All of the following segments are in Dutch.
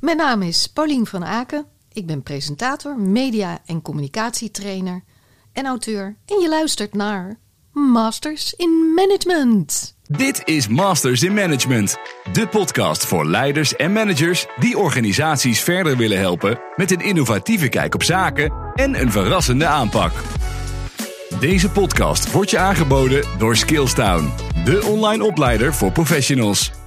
Mijn naam is Paulien van Aken. Ik ben presentator, media- en communicatietrainer en auteur. En je luistert naar Masters in Management. Dit is Masters in Management, de podcast voor leiders en managers die organisaties verder willen helpen met een innovatieve kijk op zaken en een verrassende aanpak. Deze podcast wordt je aangeboden door Skillstown, de online opleider voor professionals.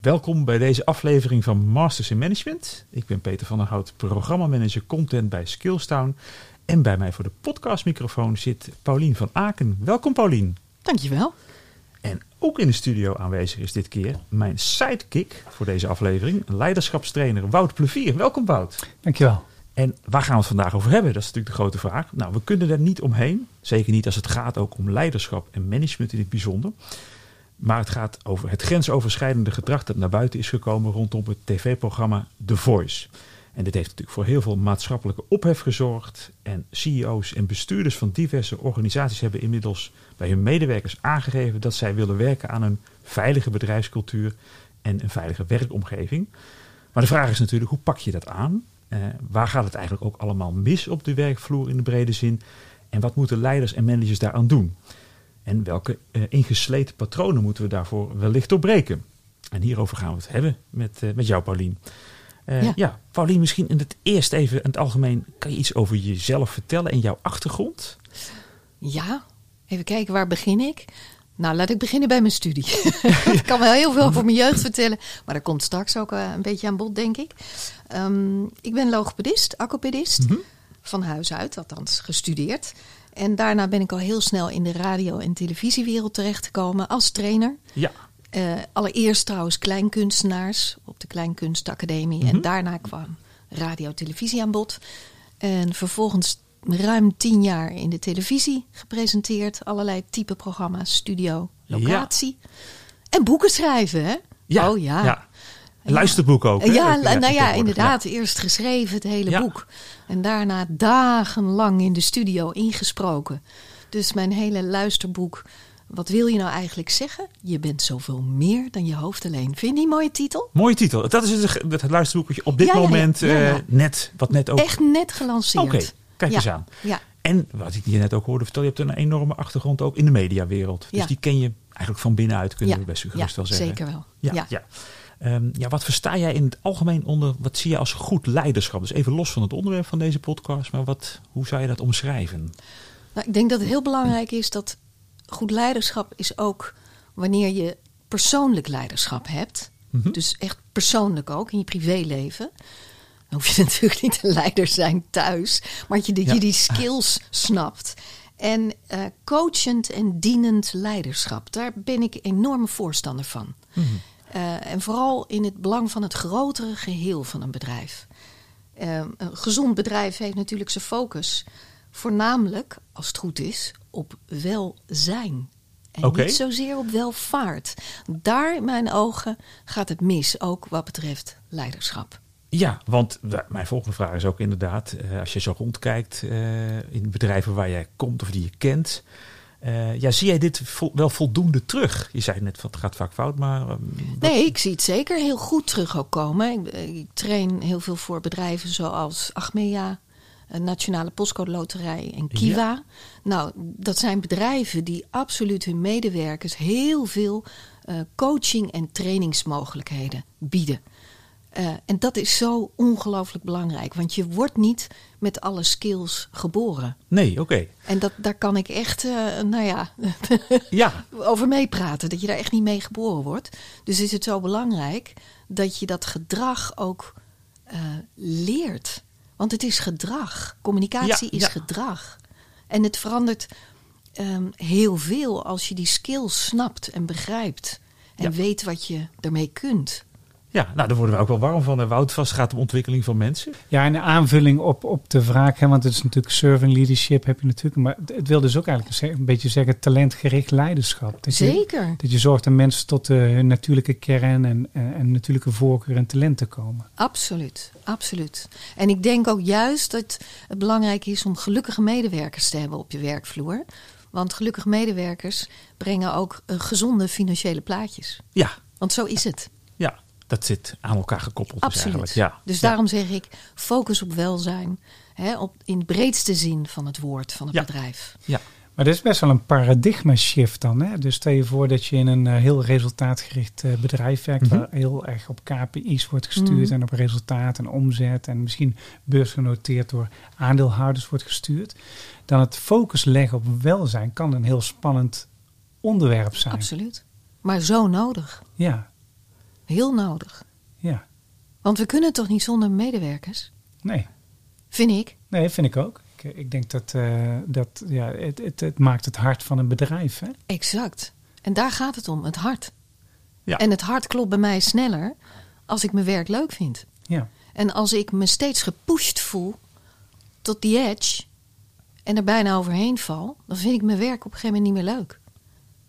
Welkom bij deze aflevering van Masters in Management. Ik ben Peter van der Hout, programmamanager content bij Skillstown. En bij mij voor de podcastmicrofoon zit Paulien van Aken. Welkom Paulien. Dankjewel. En ook in de studio aanwezig is dit keer mijn sidekick voor deze aflevering, leiderschapstrainer Wout Plevier. Welkom Wout. Dankjewel. En waar gaan we het vandaag over hebben? Dat is natuurlijk de grote vraag. Nou, we kunnen er niet omheen. Zeker niet als het gaat ook om leiderschap en management in het bijzonder. Maar het gaat over het grensoverschrijdende gedrag dat naar buiten is gekomen rondom het tv-programma The Voice. En dit heeft natuurlijk voor heel veel maatschappelijke ophef gezorgd. En CEO's en bestuurders van diverse organisaties hebben inmiddels bij hun medewerkers aangegeven dat zij willen werken aan een veilige bedrijfscultuur en een veilige werkomgeving. Maar de vraag is natuurlijk, hoe pak je dat aan? Uh, waar gaat het eigenlijk ook allemaal mis op de werkvloer in de brede zin? En wat moeten leiders en managers daaraan doen? En welke uh, ingesleten patronen moeten we daarvoor wellicht doorbreken? En hierover gaan we het hebben met, uh, met jou, Paulien. Uh, ja. ja, Paulien, misschien in het eerst even in het algemeen. Kan je iets over jezelf vertellen en jouw achtergrond? Ja, even kijken, waar begin ik? Nou, laat ik beginnen bij mijn studie. ik kan wel heel veel over mijn jeugd vertellen, maar dat komt straks ook een beetje aan bod, denk ik. Um, ik ben logopedist, acopedist, mm -hmm. van huis uit, althans gestudeerd. En daarna ben ik al heel snel in de radio- en televisiewereld terechtgekomen als trainer. Ja. Uh, allereerst trouwens kleinkunstenaars op de Kleinkunstacademie. Mm -hmm. En daarna kwam radio-televisie aan bod. En vervolgens ruim tien jaar in de televisie gepresenteerd. Allerlei type programma's, studio, locatie. Ja. En boeken schrijven, hè? Ja, oh ja. ja. Luisterboek ook. Hè? Ja, nou ja, inderdaad. Ja. Eerst geschreven, het hele Ja. boek. En daarna dagenlang in de studio ingesproken. Dus mijn hele luisterboek. Wat wil je nou eigenlijk zeggen? Je bent zoveel meer dan je hoofd alleen. Vind je die een mooie titel? Mooie titel. Dat is het, het luisterboek wat je op dit moment eh, net, wat net ook... Echt net gelanceerd. Oké, kijk eens aan. Ja, En wat ik je net ook hoorde vertellen, je hebt een enorme achtergrond ook in de mediawereld. Dus die ken je eigenlijk van binnenuit, kunnen we best gerust wel zeggen. zeker wel. Ja, Ja. Ja. Ehm, ja, wat versta jij in het algemeen onder, wat zie je als goed leiderschap? Dus even los van het onderwerp van deze podcast, maar wat, hoe zou je dat omschrijven? Nou, ik denk dat het heel belangrijk is dat goed leiderschap is ook wanneer je persoonlijk leiderschap hebt. Mhm. Dus echt persoonlijk ook in je privéleven. Dan hoef je natuurlijk niet een leider zijn thuis, maar dat je, Ja. je die skills snapt. En eh, coachend en dienend leiderschap, daar ben ik enorme voorstander van. Mhm. Eh, en vooral in het belang van het grotere geheel van een bedrijf. Eh, een gezond bedrijf heeft natuurlijk zijn focus voornamelijk, als het goed is, op welzijn. En niet zozeer op welvaart. Daar in mijn ogen gaat het mis, ook wat betreft leiderschap. Ja, want wa- mijn volgende vraag is ook inderdaad, eh, als je zo rondkijkt in bedrijven waar jij komt of die je kent, eh, ja, zie jij dit vo- wel voldoende terug? Je zei net, van, het gaat vaak fout, maar... eh, wat- Nee, ik zie het zeker heel goed terug ook komen. Ik, ik train heel veel voor bedrijven zoals Achmea, eh, Nationale Postcode Loterij en Kiwa. Nou, dat zijn bedrijven die absoluut hun medewerkers heel veel eh, coaching en trainingsmogelijkheden bieden. Eh, en dat is zo ongelooflijk belangrijk, want je wordt niet met alle skills geboren. Nee, oké. En dat, daar kan ik echt, eh, nou ja, Ja, over meepraten. Dat je daar echt niet mee geboren wordt. Dus is het zo belangrijk dat je dat gedrag ook eh, leert. Want het is gedrag. Communicatie Ja, is ja. gedrag. En het verandert ehm, heel veel als je die skills snapt en begrijpt. En weet wat je ermee kunt. Ja, nou daar worden we ook wel warm van. En Wout, vast gaat om ontwikkeling van mensen. Ja, en de aanvulling op, op de vraag, hè, want het is natuurlijk servant leadership heb je natuurlijk, maar het, wil dus ook eigenlijk een, een beetje zeggen talentgericht leiderschap. Dat je, Zeker. dat je zorgt dat mensen tot eh, hun natuurlijke kern en, en, en natuurlijke voorkeur en talenten komen. Absoluut, absoluut. En ik denk ook juist dat het belangrijk is om gelukkige medewerkers te hebben op je werkvloer. Want gelukkige medewerkers brengen ook eh, gezonde financiële plaatjes. Ja, Want zo is het. ja. Dat zit aan elkaar gekoppeld. Dus Absoluut. eigenlijk. Ja. Dus Ja. daarom zeg ik, focus op welzijn. Hè, op, in de breedste zin van het woord van het Ja. bedrijf. Ja. Maar dit is best wel een paradigma shift dan. Hè? Dus stel je voor dat je in een eh, heel resultaatgericht eh, bedrijf werkt, Mhm. waar heel erg op KPI's wordt gestuurd Mhm. en op resultaat en omzet en misschien beursgenoteerd door aandeelhouders wordt gestuurd. Dan het focus leggen op welzijn kan een heel spannend onderwerp zijn. Absoluut. Maar zo nodig. Ja, Heel nodig. ja. Want we kunnen toch niet zonder medewerkers? Nee. Vind ik. Nee, vind ik ook. Ik, ik denk dat, eh, dat ja, het, het, het maakt het hart van een bedrijf. Hè? Exact. En daar gaat het om, het hart. Ja. En het hart klopt bij mij sneller als ik mijn werk leuk vind. Ja. En als ik me steeds gepusht voel tot die edge en er bijna overheen val, dan vind ik mijn werk op een gegeven moment niet meer leuk.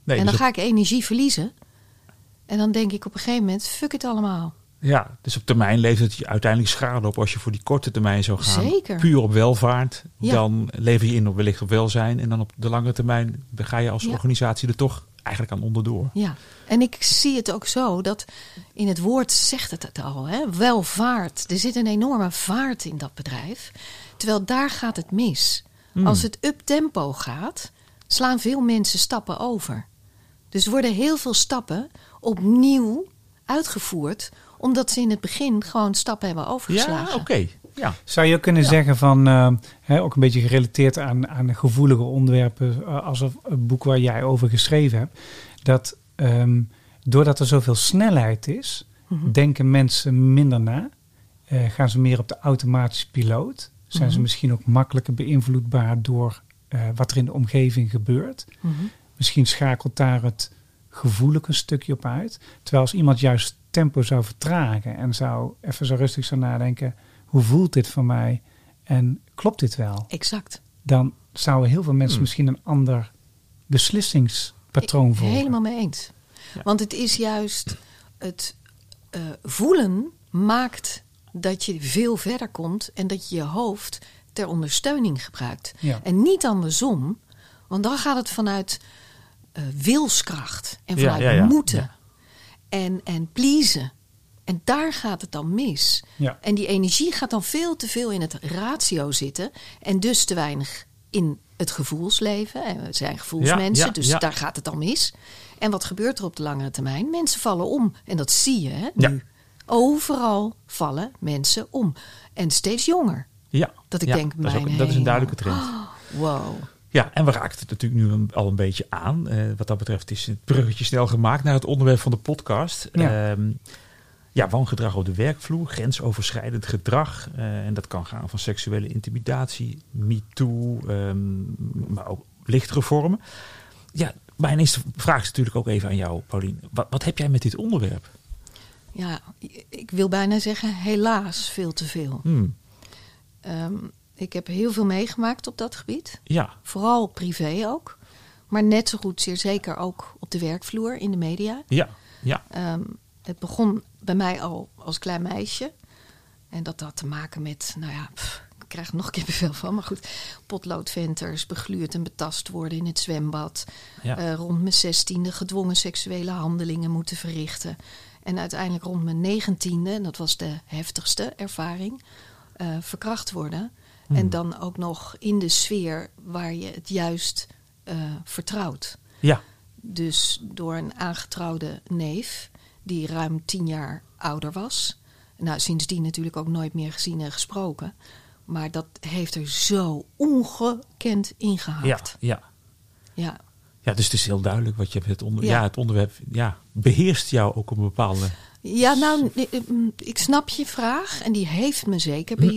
Nee, en dan dus op- ga ik energie verliezen. En dan denk ik op een gegeven moment, fuck het allemaal. Ja, dus op termijn levert het je uiteindelijk schade op als je voor die korte termijn zou gaan. Zeker. Puur op welvaart. Ja. Dan lever je in op wellicht op welzijn. En dan op de lange termijn ga je als Ja. organisatie er toch eigenlijk aan onderdoor. Ja, en ik zie het ook zo dat in het woord zegt het het al, hè? welvaart. Er zit een enorme vaart in dat bedrijf. Terwijl daar gaat het mis. Hmm. Als het up tempo gaat, slaan veel mensen stappen over. Dus worden heel veel stappen opnieuw uitgevoerd, omdat ze in het begin gewoon stappen hebben overgeslagen. Ja, oké. Ja. Zou je ook kunnen Ja. zeggen van, eh, hè, ook een beetje gerelateerd aan, aan gevoelige onderwerpen, eh, als een een boek waar jij over geschreven hebt, dat ehm, doordat er zoveel snelheid is, Mhm. denken mensen minder na, eh, gaan ze meer op de automatische piloot, zijn ze Mhm. misschien ook makkelijker beïnvloedbaar door eh, wat er in de omgeving gebeurt. Mhm. Misschien schakelt daar het gevoelig een stukje op uit. Terwijl als iemand juist tempo zou vertragen en zou even zo rustig zou nadenken, hoe voelt dit voor mij en klopt dit wel? Exact. Dan zouden heel veel mensen Hmm. misschien een ander beslissingspatroon Ik- volgen. Helemaal mee eens. Ja. Want het is juist het eh, voelen maakt dat je veel verder komt en dat je je hoofd ter ondersteuning gebruikt. Ja. En niet andersom, want dan gaat het vanuit eh, wilskracht en vanuit ja, ja. moeten en, en pleasen. En daar gaat het dan mis. Ja. En die energie gaat dan veel te veel in het ratio zitten en dus te weinig in het gevoelsleven. En we zijn gevoelsmensen, dus daar gaat het dan mis. En wat gebeurt er op de langere termijn? Mensen vallen om. En dat zie je hè, nu. Overal vallen mensen om. En steeds jonger. ja. Dat ik denk, dat is, ook- dat is een duidelijke trend. Wow. Ja, en we raakten het natuurlijk nu al een beetje aan. Eh, wat dat betreft is het bruggetje snel gemaakt naar het onderwerp van de podcast. Ja. Wangedrag op de werkvloer, grensoverschrijdend gedrag. eh, en dat kan gaan van seksuele intimidatie, MeToo, ehm, maar ook lichtere vormen. Ja, mijn eerste vraag is natuurlijk ook even aan jou, Paulien. Wat, wat heb jij met dit onderwerp? Ja, ik wil bijna zeggen, helaas veel te veel. Hmm, Ehm, ik heb heel veel meegemaakt op dat gebied. ja, Vooral privé ook. Maar net zo goed, zeer zeker ook op de werkvloer, in de media. ja, ja. Ehm, het begon bij mij al als klein meisje. En dat had te maken met, nou ja, pff, ik krijg er nog een kippenvel van. Maar goed, potloodventers, begluurd en betast worden in het zwembad. ja. Eh, rond mijn zestiende gedwongen seksuele handelingen moeten verrichten. En uiteindelijk rond mijn negentiende, en dat was de heftigste ervaring, eh, verkracht worden. Hmm. En dan ook nog in de sfeer waar je het juist eh, vertrouwt. ja. Dus door een aangetrouwde neef, die ruim tien jaar ouder was. Nou, sindsdien natuurlijk ook nooit meer gezien en gesproken. Maar dat heeft er zo ongekend Ja, ingehakt. ja. ja. Ja, dus het is heel duidelijk wat je hebt. Het, onder, Ja. ja. het onderwerp ja, beheerst jou ook op een bepaalde... Ja, nou, ik snap je vraag en die heeft me zeker Hm.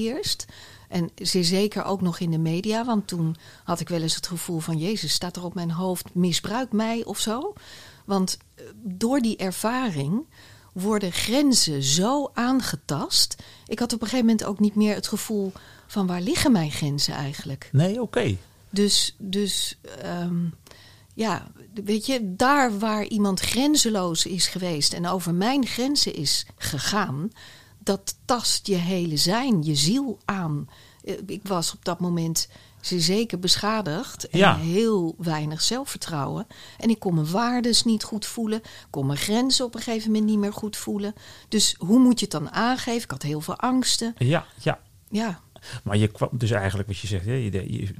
En zeer zeker ook nog in de media, want toen had ik wel eens het gevoel van... Jezus, staat er op mijn hoofd, misbruik mij of zo? Want eh, door die ervaring worden grenzen zo aangetast. Ik had op een gegeven moment ook niet meer het gevoel van waar liggen mijn grenzen eigenlijk? Nee, oké. Dus, dus ehm, ja, weet je, daar waar iemand grenzeloos is geweest en over mijn grenzen is gegaan, dat tast je hele zijn, je ziel aan. Eh, Ik was op dat moment zeker beschadigd. En Ja. heel weinig zelfvertrouwen. En ik kon mijn waardes niet goed voelen. Kon mijn grenzen op een gegeven moment niet meer goed voelen. Dus hoe moet je het dan aangeven? Ik had heel veel angsten. Ja, ja. Ja, Maar je kwam dus eigenlijk wat je zegt,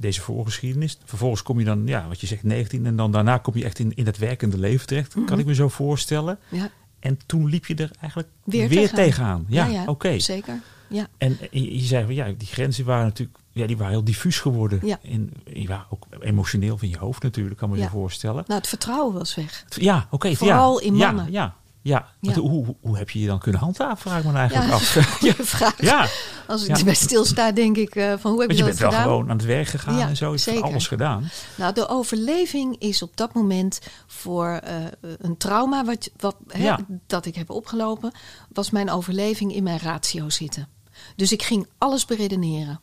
deze voorgeschiedenis. Vervolgens kom je dan, ja, wat je zegt, 19 en dan daarna kom je echt in, in het werkende leven terecht. Mhm. Kan ik me zo voorstellen. ja. En toen liep je er eigenlijk Weer weer, tegenaan. tegenaan. Ja, ja, oké. zeker. Ja. En je, je zei van ja, die grenzen waren natuurlijk, ja, die waren heel diffuus geworden. Ja. En ja, ook emotioneel van je hoofd natuurlijk, kan me Ja. je voorstellen. Nou, het vertrouwen was weg. Ja, oké. Vooral ja, in ja, mannen. Ja, ja. Hoe, hoe, hoe heb je je dan kunnen handhaven, vraag ik me eigenlijk Ja, af. vraag. ja, Als ik Ja. erbij stilsta, denk ik eh, van hoe heb want je je dat bent wel gedaan? gewoon aan het werk gegaan en zo. Je zeker. alles gedaan. Nou, de overleving is op dat moment voor eh, een trauma wat, wat, hè, dat ik heb opgelopen, was mijn overleving in mijn ratio zitten. Dus ik ging alles beredeneren.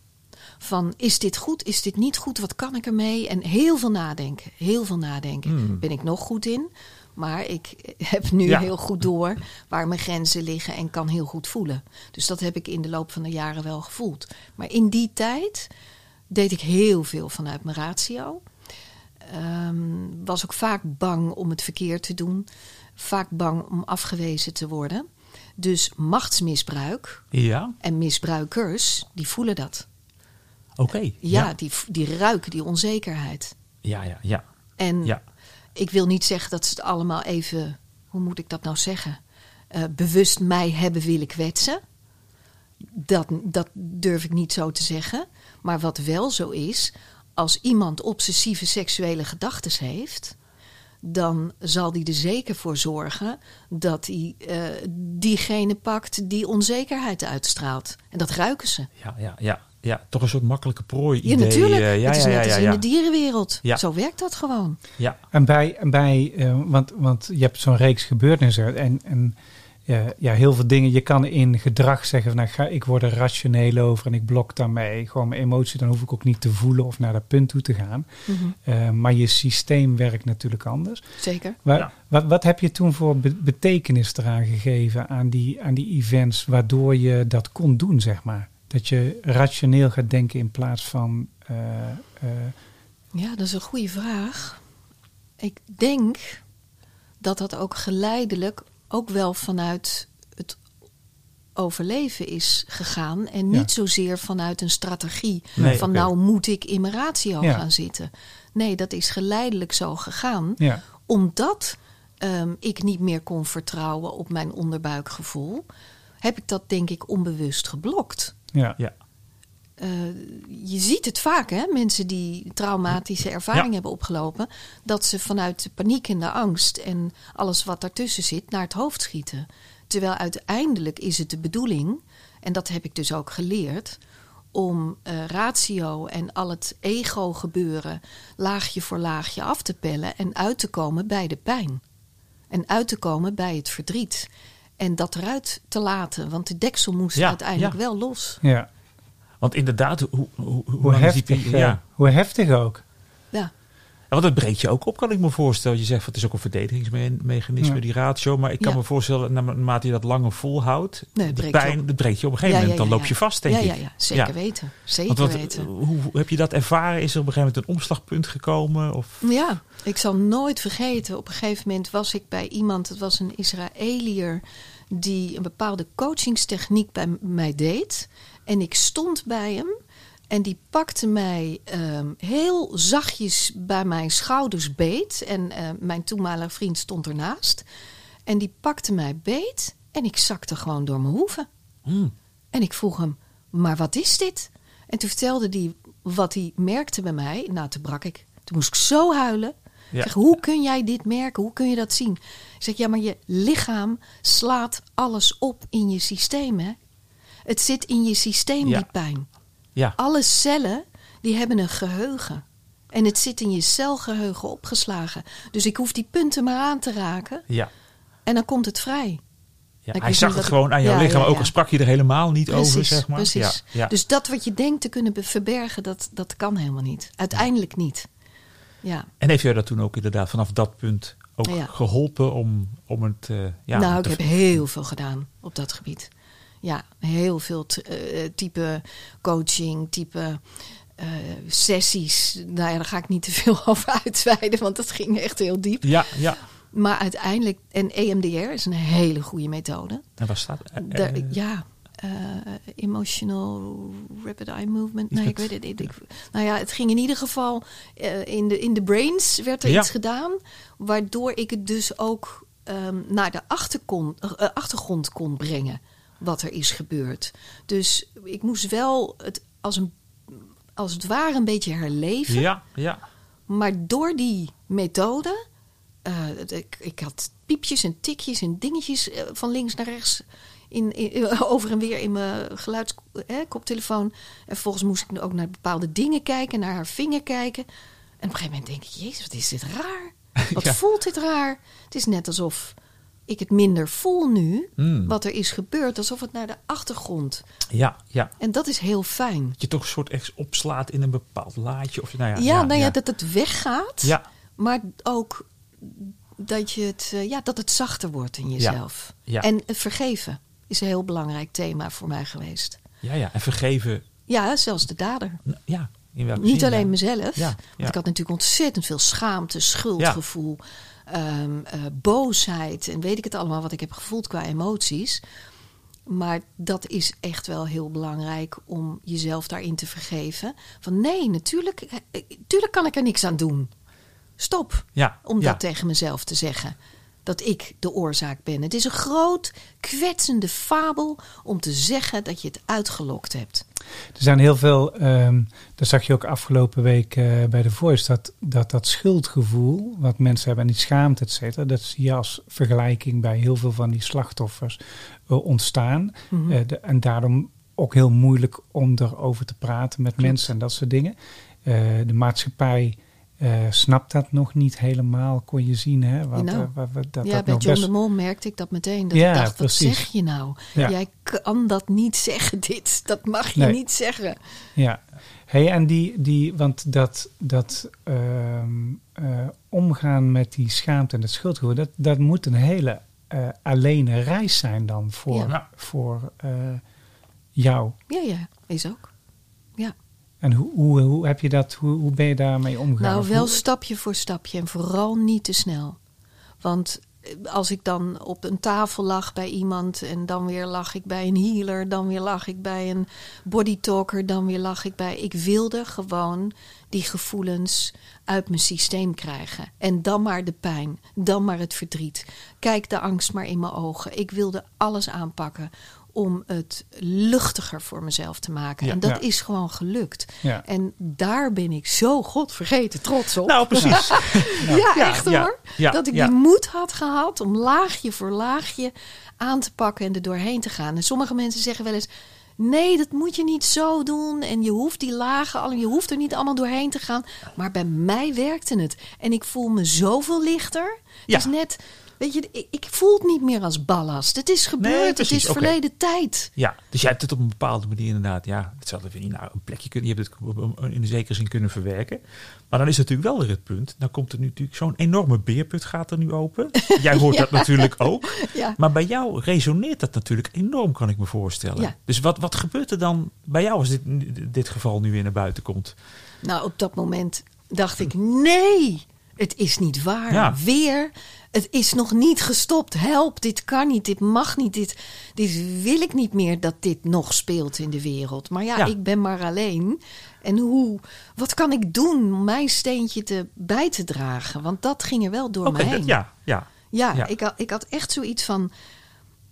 Van is dit goed, is dit niet goed, wat kan ik ermee? En heel veel nadenken, heel veel nadenken. Hmm. Ben ik nog goed in? Maar ik heb nu Ja. heel goed door waar mijn grenzen liggen en kan heel goed voelen. Dus dat heb ik in de loop van de jaren wel gevoeld. Maar in die tijd deed ik heel veel vanuit mijn ratio. Ehm, was ook vaak bang om het verkeerd te doen. Vaak bang om afgewezen te worden. Dus machtsmisbruik Ja, en misbruikers, die voelen dat. oké. Ja, ja. Die, die ruiken die onzekerheid. Ja, ja, ja. En ja. Ik wil niet zeggen dat ze het allemaal even, hoe moet ik dat nou zeggen, eh, bewust mij hebben willen kwetsen. Dat, dat durf ik niet zo te zeggen. Maar wat wel zo is, als iemand obsessieve seksuele gedachten heeft, dan zal die er zeker voor zorgen dat hij eh, diegene pakt die onzekerheid uitstraalt. En dat ruiken ze. Ja, ja, ja. Ja, toch een soort makkelijke prooi Ja, idee. natuurlijk. eh, ja, het is ja, net ja, als ja, in de dierenwereld. Ja. Zo werkt dat gewoon. ja. En bij, en bij eh, want, want je hebt zo'n reeks gebeurtenissen en, en eh, ja, heel veel dingen. Je kan in gedrag zeggen van nou, ga, ik word er rationeel over en ik blok daarmee gewoon mijn emotie. Dan hoef ik ook niet te voelen of naar dat punt toe te gaan. Eh, maar je systeem werkt natuurlijk anders. Zeker. Wa- Ja. wat, wat heb je toen voor be- betekenis eraan gegeven aan die, aan die events waardoor je dat kon doen, zeg maar? Dat je rationeel gaat denken in plaats van eh, eh, Ja, dat is een goede vraag. Ik denk dat dat ook geleidelijk ook wel vanuit het overleven is gegaan. En Ja. niet zozeer vanuit een strategie Nee, van nou moet ik in mijn ratio Ja. gaan zitten. Nee, dat is geleidelijk zo gegaan. ja, Omdat ehm, ik niet meer kon vertrouwen op mijn onderbuikgevoel, heb ik dat denk ik onbewust geblokt. Ja, ja. Eh, je ziet het vaak, hè? mensen die traumatische ervaring Ja. hebben opgelopen, dat ze vanuit de paniek en de angst en alles wat daartussen zit naar het hoofd schieten. Terwijl uiteindelijk is het de bedoeling, en dat heb ik dus ook geleerd, om eh, ratio en al het ego-gebeuren laagje voor laagje af te pellen en uit te komen bij de pijn. En uit te komen bij het verdriet. En dat eruit te laten, want de deksel moest Ja, uiteindelijk ja. wel los. ja. Want inderdaad, hoe, hoe, hoe, die heftig, peri- eh, ja. hoe heftig ook. Ja. Want het breekt je ook op, kan ik me voorstellen. Je zegt, het is ook een verdedigingsmechanisme, Ja. die ratio. Maar ik kan Ja. me voorstellen, naarmate je dat langer volhoudt, Nee, die pijn, dat breekt je op een gegeven Ja, moment. dan loop je vast, denk ja, ik. Ja, ja, zeker weten. Zeker wat, weten. hoe, hoe heb je dat ervaren? Is er op een gegeven moment een omslagpunt gekomen? Of? Ja, ik zal nooit vergeten. Op een gegeven moment was ik bij iemand, het was een Israëliër, die een bepaalde coachingstechniek bij mij deed. En ik stond bij hem en die pakte mij ehm, heel zachtjes bij mijn schouders beet. En eh, mijn toenmalige vriend stond ernaast. En die pakte mij beet en ik zakte gewoon door mijn hoeven. Hmm. En ik vroeg hem, maar wat is dit? En toen vertelde hij wat hij merkte bij mij. Nou, toen brak ik. Toen moest ik zo huilen. Ja. Ik zeg, hoe kun jij dit merken? Hoe kun je dat zien? Ik zeg, ja, maar je lichaam slaat alles op in je systeem, hè? Het zit in je systeem, Ja. die pijn. Ja, Alle cellen, die hebben een geheugen. En het zit in je celgeheugen opgeslagen. Dus ik hoef die punten maar aan te raken. ja. En dan komt het vrij. ja. Hij zag het ik- gewoon aan jouw Ja, lichaam, ja, ook al sprak je er helemaal niet over, zeg maar. Precies. Dus dat wat je denkt te kunnen be- verbergen, dat, dat kan helemaal niet. Uiteindelijk niet. Ja. En heeft jou dat toen ook inderdaad vanaf dat punt ook geholpen om, om het... eh, ja, nou, ik te- heb heel veel gedaan op dat gebied. Ja, heel veel eh, type coaching, type eh, sessies. Nou ja, daar ga ik niet te veel over uitweiden, want dat ging echt heel diep. Ja, ja. Maar uiteindelijk, en EMDR is een hele goede methode. En waar staat Daar- eh, ja, emotional rapid eye movement. Nee, ik weet het niet. Ik- nou ja, het ging in ieder geval in, de, in de brains werd er Ja. iets gedaan, waardoor ik het dus ook ehm, naar de achterkon, eh, achtergrond kon brengen wat er is gebeurd. Dus ik moest wel het als een als het ware een beetje herleven. Ja, ja. Maar door die methode, eh, ik, ik had piepjes en tikjes en dingetjes eh, van links naar rechts in, in- over en weer in mijn geluidskoptelefoon. en vervolgens moest ik ook naar bepaalde dingen kijken, naar haar vinger kijken. En op een gegeven moment denk ik, jezus, wat is dit raar? Wat Ja. voelt dit raar? Het is net alsof ik het minder voel nu, Mm. wat er is gebeurd. Alsof het naar de achtergrond. Ja, ja. En dat is heel fijn. Dat je toch een soort echt opslaat in een bepaald laadje. Of, nou ja, Ja, nou ja, dat het weggaat. Ja, Maar ook dat, je het, eh, ja, dat het zachter wordt in jezelf. ja. En het vergeven is een heel belangrijk thema voor mij geweest. ja, ja. En vergeven. Ja, zelfs de dader. Ja, in welke Niet zin, alleen ja. mezelf. Ja, Want ja. ik had natuurlijk ontzettend veel schaamte, schuldgevoel, ehm, eh, boosheid en weet ik het allemaal wat ik heb gevoeld qua emoties. Maar dat is echt wel heel belangrijk om jezelf daarin te vergeven. Van nee, natuurlijk, eh, natuurlijk kan ik er niks aan doen. Stop. Ja, Om ja. dat tegen mezelf te zeggen. Dat ik de oorzaak ben. Het is een groot, kwetsende fabel om te zeggen dat je het uitgelokt hebt. Er zijn heel veel, ehm dat zag je ook afgelopen week eh, bij de Voice, dat, dat dat schuldgevoel wat mensen hebben en die schaamte, et cetera, dat zie je als vergelijking bij heel veel van die slachtoffers eh, ontstaan. Mhm. Eh, de- en daarom ook heel moeilijk om erover te praten met mensen en dat soort dingen. De maatschappij eh, snapt dat nog niet helemaal, kon je zien. Hè? Want, Nou, eh, wa- wa- dat, ja, dat bij nog John best- de Mol merkte ik dat meteen. Dat Ja, ik dacht, wat precies. zeg je nou? Ja. Jij kan dat niet zeggen, dit. Dat mag je Nee. niet zeggen. Ja, hey, en die, die, want dat, dat ehm, eh, omgaan met die schaamte en het schuldgevoel, dat, dat moet een hele eh allene reis zijn dan voor, Ja. voor eh, jou. Ja, ja, is ook. Ja. En hoe, hoe, hoe heb je dat, hoe, hoe ben je daarmee omgegaan? Nou, wel stapje voor stapje en vooral niet te snel. Want eh, als ik dan op een tafel lag bij iemand en dan weer lag ik bij een healer, dan weer lag ik bij een body talker, dan weer lag ik bij. Ik wilde gewoon die gevoelens uit mijn systeem krijgen. En dan maar de pijn, dan maar het verdriet. Kijk de angst maar in mijn ogen. Ik wilde alles aanpakken om het luchtiger voor mezelf te maken. Ja. en dat Ja. is gewoon gelukt. Ja. En daar ben ik zo godvergeten trots op. Nou, precies. ja, echt hoor. ja, dat ik die moed had gehad om laagje voor laagje aan te pakken en er doorheen te gaan. En sommige mensen zeggen wel eens: nee, dat moet je niet zo doen. En je hoeft die lagen, al- je hoeft er niet allemaal doorheen te gaan. Maar bij mij werkte het. En ik voel me zoveel lichter. Ja. Het is net. Weet je, ik, ik voel het niet meer als ballast. Het is gebeurd, het is verleden tijd. Ja, dus jij hebt het op een bepaalde manier inderdaad, ja, hetzelfde vind je nou een plekje kunnen, je hebt het in een zekere zin kunnen verwerken. Maar dan is natuurlijk wel weer het punt, dan komt er nu natuurlijk zo'n enorme beerput gaat er nu open. Jij hoort dat natuurlijk ook. Ja. Maar bij jou resoneert dat natuurlijk enorm, kan ik me voorstellen. Ja. Dus wat, wat gebeurt er dan bij jou als dit, dit geval nu weer naar buiten komt? Nou, op dat moment dacht ik: nee, het is niet waar. Ja. Weer. Het is nog niet gestopt. Help, dit kan niet, dit mag niet, dit, dit wil ik niet meer dat dit nog speelt in de wereld. Maar ja, Ja. ik ben maar alleen. En hoe, wat kan ik doen om mijn steentje te, bij te dragen? Want dat ging er wel door Oké, me heen. ja. Ja, Ja. Ik, had, ik had echt zoiets van.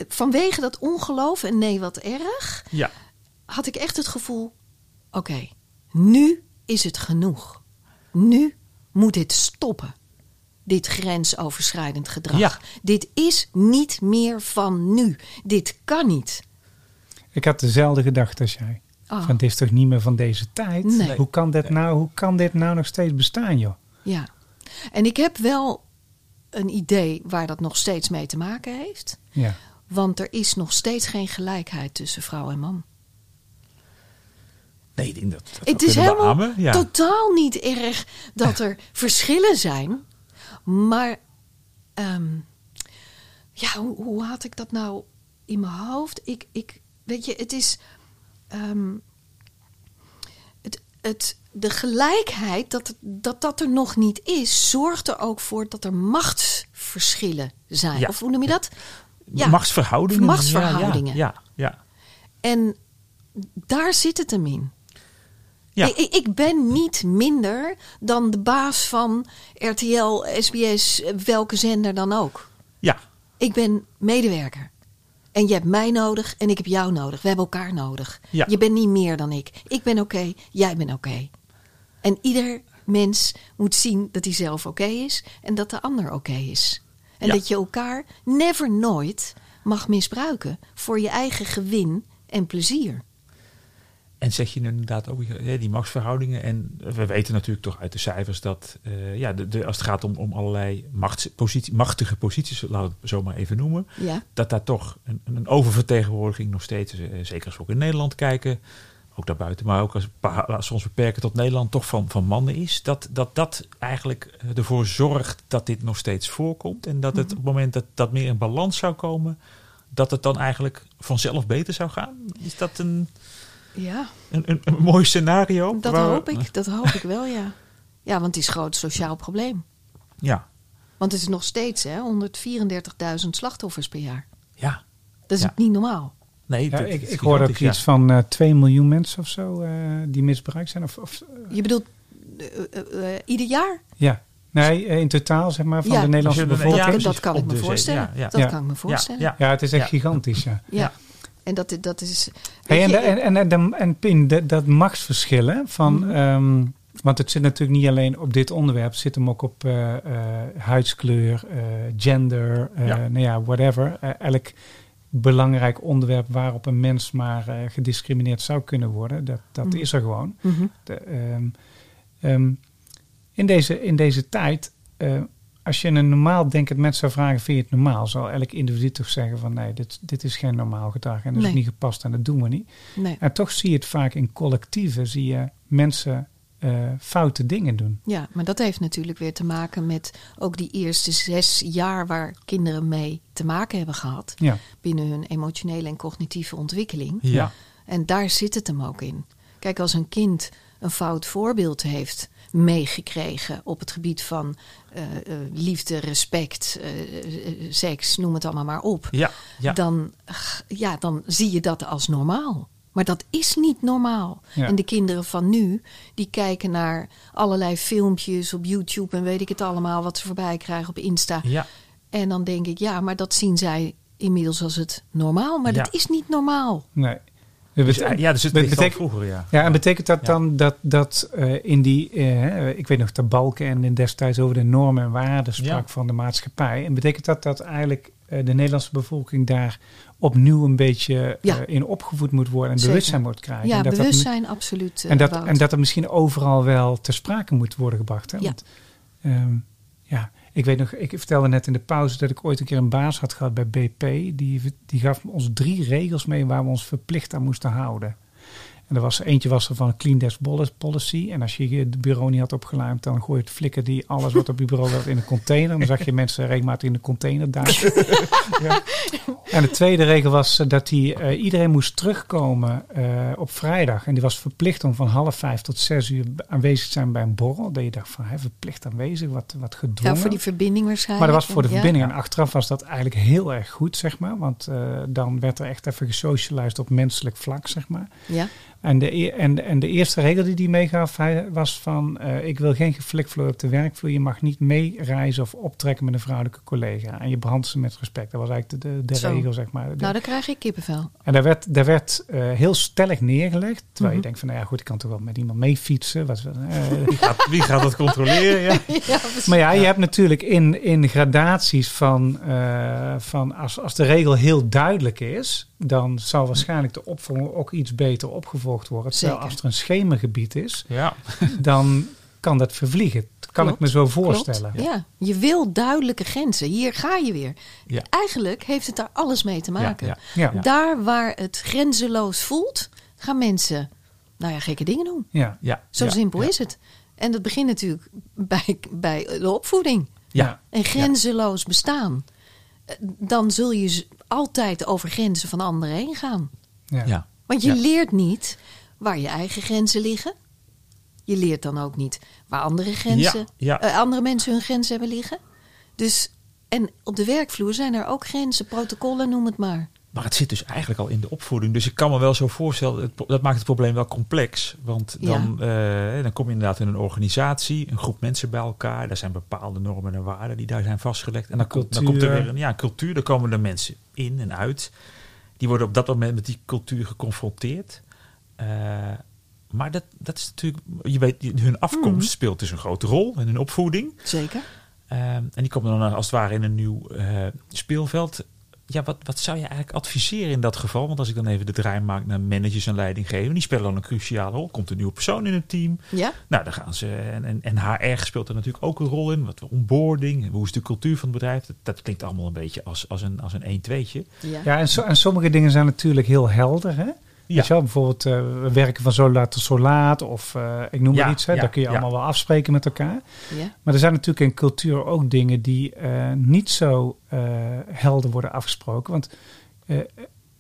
Vanwege dat ongeloof en nee, wat erg ja. had ik echt het gevoel: oké, nu is het genoeg. Nu moet dit stoppen. Dit grensoverschrijdend gedrag. Ja. Dit is niet meer van nu. Dit kan niet. Ik had dezelfde gedachte als jij. Oh. Van, het is toch niet meer van deze tijd? Nee. Hoe, kan dit nou, hoe kan dit nou nog steeds bestaan, joh? Ja. En ik heb wel een idee waar dat nog steeds mee te maken heeft. Ja. Want er is nog steeds geen gelijkheid tussen vrouw en man. Nee, ik denk dat, dat Het is helemaal. Ja. totaal niet erg dat er verschillen zijn. Maar ehm, ja, hoe, hoe had ik dat nou in mijn hoofd? Ik, ik, weet je, het is. ehm, het, het, de gelijkheid, dat, dat dat er nog niet is, zorgt er ook voor dat er machtsverschillen zijn. Ja. Of hoe noem je dat? Ja. Machtsverhoudingen. Machtsverhoudingen. Ja, ja, ja. En daar zit het hem in. Ja. Ik, ik- ben niet minder dan de baas van RTL, SBS, welke zender dan ook. ja. Ik ben medewerker. En je hebt mij nodig en ik heb jou nodig. We hebben elkaar nodig. Ja. Je bent niet meer dan ik. Ik ben oké, jij bent oké. En ieder mens moet zien dat hij zelf oké is en dat de ander oké is. En Ja. dat je elkaar never nooit mag misbruiken voor je eigen gewin en plezier. En zeg je inderdaad ook die machtsverhoudingen. En we weten natuurlijk toch uit de cijfers dat eh, ja, de, de, als het gaat om, om allerlei machtspositie, machtige posities, laten we het zo maar even noemen. Ja, Dat daar toch een, een oververtegenwoordiging nog steeds, eh, zeker als we ook in Nederland kijken, ook daarbuiten, maar ook als, we als we ons beperken tot Nederland, toch van, van mannen is. Dat, dat dat eigenlijk eh, ervoor zorgt dat dit nog steeds voorkomt. En dat het op het moment dat dat meer in balans zou komen, dat het dan eigenlijk vanzelf beter zou gaan. Is dat een, ja een, een, een mooi scenario? dat Waar- hoop ik. Dat hoop ik wel, ja. Ja, want het is een groot sociaal probleem. Ja, Want het is nog steeds hè, 134.000 slachtoffers per jaar. ja. Dat is Ja. niet normaal. Nee, Ja, ik, ik hoorde ook iets van eh 2 miljoen mensen of zo eh, die misbruikt zijn. Of, of, Je bedoelt eh, eh, eh, ieder jaar? ja, nee, in totaal zeg maar van Ja. de Nederlandse je er- bevolking. Dat, kan ik me voorstellen. ja, ja. Dat Ja. kan ik me voorstellen. Ja, Ja, Ja, het is echt Ja. gigantisch, ja. En dat, dat is. Hey, en, je, en, en, en, en Pin, dat machtsverschil, hè, van, Mhm. ehm, want het zit natuurlijk niet alleen op dit onderwerp, het zit hem ook op eh, eh, huidskleur, eh, gender, eh, Ja. nou ja, whatever. Elk belangrijk onderwerp waarop een mens maar eh, gediscrimineerd zou kunnen worden, dat, dat Mhm. is er gewoon. Mhm. De, ehm, ehm, in, deze, in deze tijd, eh, als je een normaal denkend mens zou vragen, vind je het normaal? Zal elk individu toch zeggen van nee, dit, dit is geen normaal gedrag en dat is Nee. niet gepast en dat doen we niet. Nee. En toch zie je het vaak in collectieven, zie je mensen eh, foute dingen doen. Ja, maar dat heeft natuurlijk weer te maken met ook die eerste zes jaar waar kinderen mee te maken hebben gehad. Ja, Binnen hun emotionele en cognitieve ontwikkeling. Ja. En daar zit het hem ook in. Kijk, als een kind een fout voorbeeld heeft meegekregen op het gebied van eh, eh, liefde, respect, eh, seks, noem het allemaal maar op. Ja, ja. Dan, ja, dan zie je dat als normaal. Maar dat is niet normaal. Ja. En de kinderen van nu, die kijken naar allerlei filmpjes op YouTube en weet ik het allemaal, wat ze voorbij krijgen op Insta. ja. En dan denk ik, ja, maar dat zien zij inmiddels als het normaal. Maar Ja. dat is niet normaal. nee. Dus, eh, ja, dus het vroeger, ja. Ja, en betekent dat Ja. dan dat, dat eh, in die, eh, ik weet nog, de balken en in destijds over de normen en waarden sprak Ja. van de maatschappij. En betekent dat dat eigenlijk eh, de Nederlandse bevolking daar opnieuw een beetje Ja. in opgevoed moet worden en Zeker. bewustzijn moet krijgen? Ja, en dat dat bewustzijn absoluut. en, dat, Wout. en dat er misschien overal wel ter sprake moet worden gebracht. Hè? Ja. Want, ehm, ja, ik weet nog, ik vertelde net in de pauze dat ik ooit een keer een baas had gehad bij BP. Die, die gaf ons drie regels mee waar we ons verplicht aan moesten houden. En er was, eentje was er van Clean Desk Policy. En als je het bureau niet had opgeruimd, dan gooi je het flikker die alles wat op je bureau werd in een container. Dan zag je mensen regelmatig in de container duiken. ja. En de tweede regel was eh, dat die, eh, iedereen moest terugkomen eh, op vrijdag. En die was verplicht om van half vijf tot zes uur aanwezig te zijn bij een borrel. Dat je dacht van, hè, verplicht aanwezig, wat, wat gedwongen. ja, voor die verbinding waarschijnlijk. Maar dat was voor de Ja. verbinding. En achteraf was dat eigenlijk heel erg goed, zeg maar. Want eh, dan werd er echt even gesocialized op menselijk vlak, zeg maar. Ja, En de, e- en, de- en de eerste regel die hij meegaf hij was van... eh, ik wil geen geflikvloer op de werkvloer. Je mag niet meereizen of optrekken met een vrouwelijke collega. En je behandelt ze met respect. Dat was eigenlijk de, de, regel, zeg maar. Nou dan krijg ik kippenvel. en daar werd, daar werd eh, heel stellig neergelegd. Terwijl Mhm. je denkt van, nou ja goed, ik kan toch wel met iemand mee fietsen. Wat, eh, Wie, gaat, wie gaat dat controleren? Ja. Maar ja, je hebt natuurlijk in, in gradaties van, eh, van als, als de regel heel duidelijk is, dan zal waarschijnlijk de opvolging ook iets beter opgevolgd worden. Terwijl Zeker. als er een schemergebied is, ja. dan kan dat vervliegen. Dat kan Klopt, ik me zo Klopt. voorstellen. Ja, je wil duidelijke grenzen. Hier ga je weer. Ja. Eigenlijk heeft het daar alles mee te maken. Ja, Ja, ja. Daar waar het grenzeloos voelt, gaan mensen, nou ja, gekke dingen doen. ja. ja. Zo ja, simpel ja. is het. En dat begint natuurlijk bij, bij de opvoeding. Ja. En grenzeloos bestaan. Eh, Dan zul je altijd over grenzen van anderen heen gaan. ja. Want je Ja. leert niet waar je eigen grenzen liggen. Je leert dan ook niet waar andere grenzen, Ja, ja. eh, andere mensen hun grenzen hebben liggen. Dus en op de werkvloer zijn er ook grenzen, protocollen, noem het maar. Maar het zit dus eigenlijk al in de opvoeding. Dus ik kan me wel zo voorstellen, dat maakt het probleem wel complex. Want dan, eh, dan kom je inderdaad in een organisatie, een groep mensen bij elkaar. Daar zijn bepaalde normen en waarden die daar zijn vastgelegd. En dan, komt, dan komt er weer een ja, cultuur. Daar komen er mensen in en uit. Die worden op dat moment met die cultuur geconfronteerd. Eh, maar dat, dat is natuurlijk, je weet, hun afkomst Mhm. speelt dus een grote rol in hun opvoeding. Zeker. Ehm, en die komen dan als het ware in een nieuw eh, speelveld. Ja, wat, wat zou je eigenlijk adviseren in dat geval? Want als ik dan even de draai maak naar managers en leidinggevenden, die spelen dan een cruciale rol. Komt een nieuwe persoon in het team. Ja, Nou, dan gaan ze. En, en, en HR speelt er natuurlijk ook een rol in. Wat onboarding, hoe is de cultuur van het bedrijf? Dat, dat klinkt allemaal een beetje als, als een, als een 1-2'tje. ja. Ja, en, so- en sommige dingen zijn natuurlijk heel helder. Hè? Ja. Weet je wel, bijvoorbeeld eh, we werken van zo laat tot zo laat. Of eh, ik noem Ja, maar iets. Hè? ja, Daar kun je ja. allemaal wel afspreken met elkaar. ja. Maar er zijn natuurlijk in cultuur ook dingen die eh, niet zo eh, helder worden afgesproken. Want eh,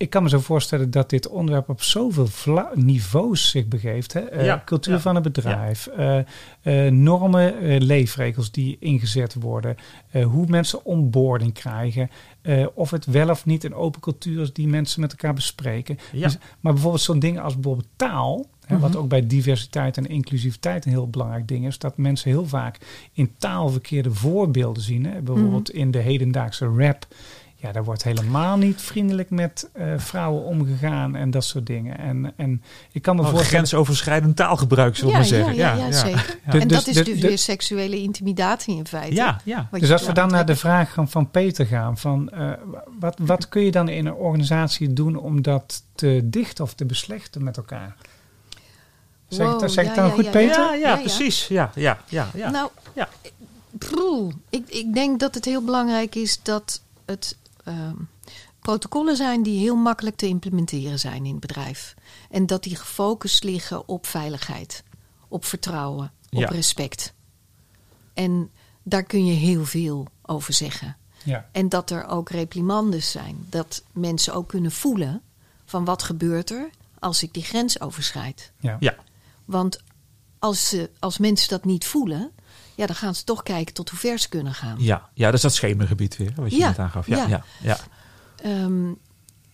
ik kan me zo voorstellen dat dit onderwerp op zoveel vla- niveaus zich begeeft. Hè? Eh, Ja, cultuur ja. van het bedrijf, eh, eh, normen, leefregels die ingezet worden, hoe mensen onboarding krijgen, of het wel of niet een open cultuur is die mensen met elkaar bespreken. Dus, maar bijvoorbeeld zo'n ding als bijvoorbeeld taal, hè, wat Mhm. ook bij diversiteit en inclusiviteit een heel belangrijk ding is, dat mensen heel vaak in taal verkeerde voorbeelden zien. Hè. Bijvoorbeeld in de hedendaagse rap. Ja, daar wordt helemaal niet vriendelijk met eh, vrouwen omgegaan en dat soort dingen. En, en ik kan me Een voorstellen... grensoverschrijdend taalgebruik, zullen we Ja, maar ja, zeggen. ja, ja, zeker. Ja. En Dus dat is de- dus de- weer seksuele intimidatie in feite. Ja, ja. Dus als we dan naar de vraag van, van Peter gaan, van, eh, wat, wat kun je dan in een organisatie doen om dat te dichten of te beslechten met elkaar? Zeg Wow, dat, zeg ik dan ja, goed, ja, Peter? Ja, ja, Ja, ja. precies. Ja, ja, ja, ja. Nou, Ja. ik, ik denk dat het heel belangrijk is dat het ehm, protocollen zijn die heel makkelijk te implementeren zijn in het bedrijf. En dat die gefocust liggen op veiligheid, op vertrouwen, op Ja. respect. En daar kun je heel veel over zeggen. Ja. En dat er ook reprimandes zijn. Dat mensen ook kunnen voelen van wat gebeurt er als ik die grens overschrijd. Ja. Ja. Want als, ze, als mensen dat niet voelen, ja, dan gaan ze toch kijken tot hoe ver ze kunnen gaan. Ja, ja, dat is dat schemergebied weer, wat je Ja, net aangaf. Ja, ja. ja. Ja, Ehm,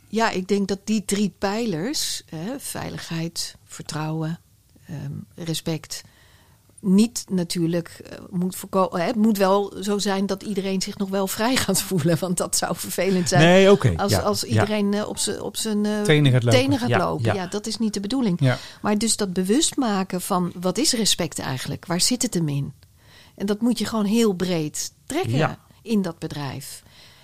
ja, ik denk dat die drie pijlers, hè, veiligheid, vertrouwen, ehm, respect, niet natuurlijk eh, moet voorkomen. Het moet wel zo zijn dat iedereen zich nog wel vrij gaat voelen, want dat zou vervelend zijn. Nee, oké. Als, ja, als iedereen eh, op zijn op zijn eh, Tenen gaat lopen. tenen gaat Ja, lopen. ja. Dat is niet de bedoeling. Maar dus dat bewust maken van wat is respect eigenlijk? Waar zit het hem in? En dat moet je gewoon heel breed trekken Ja. in dat bedrijf.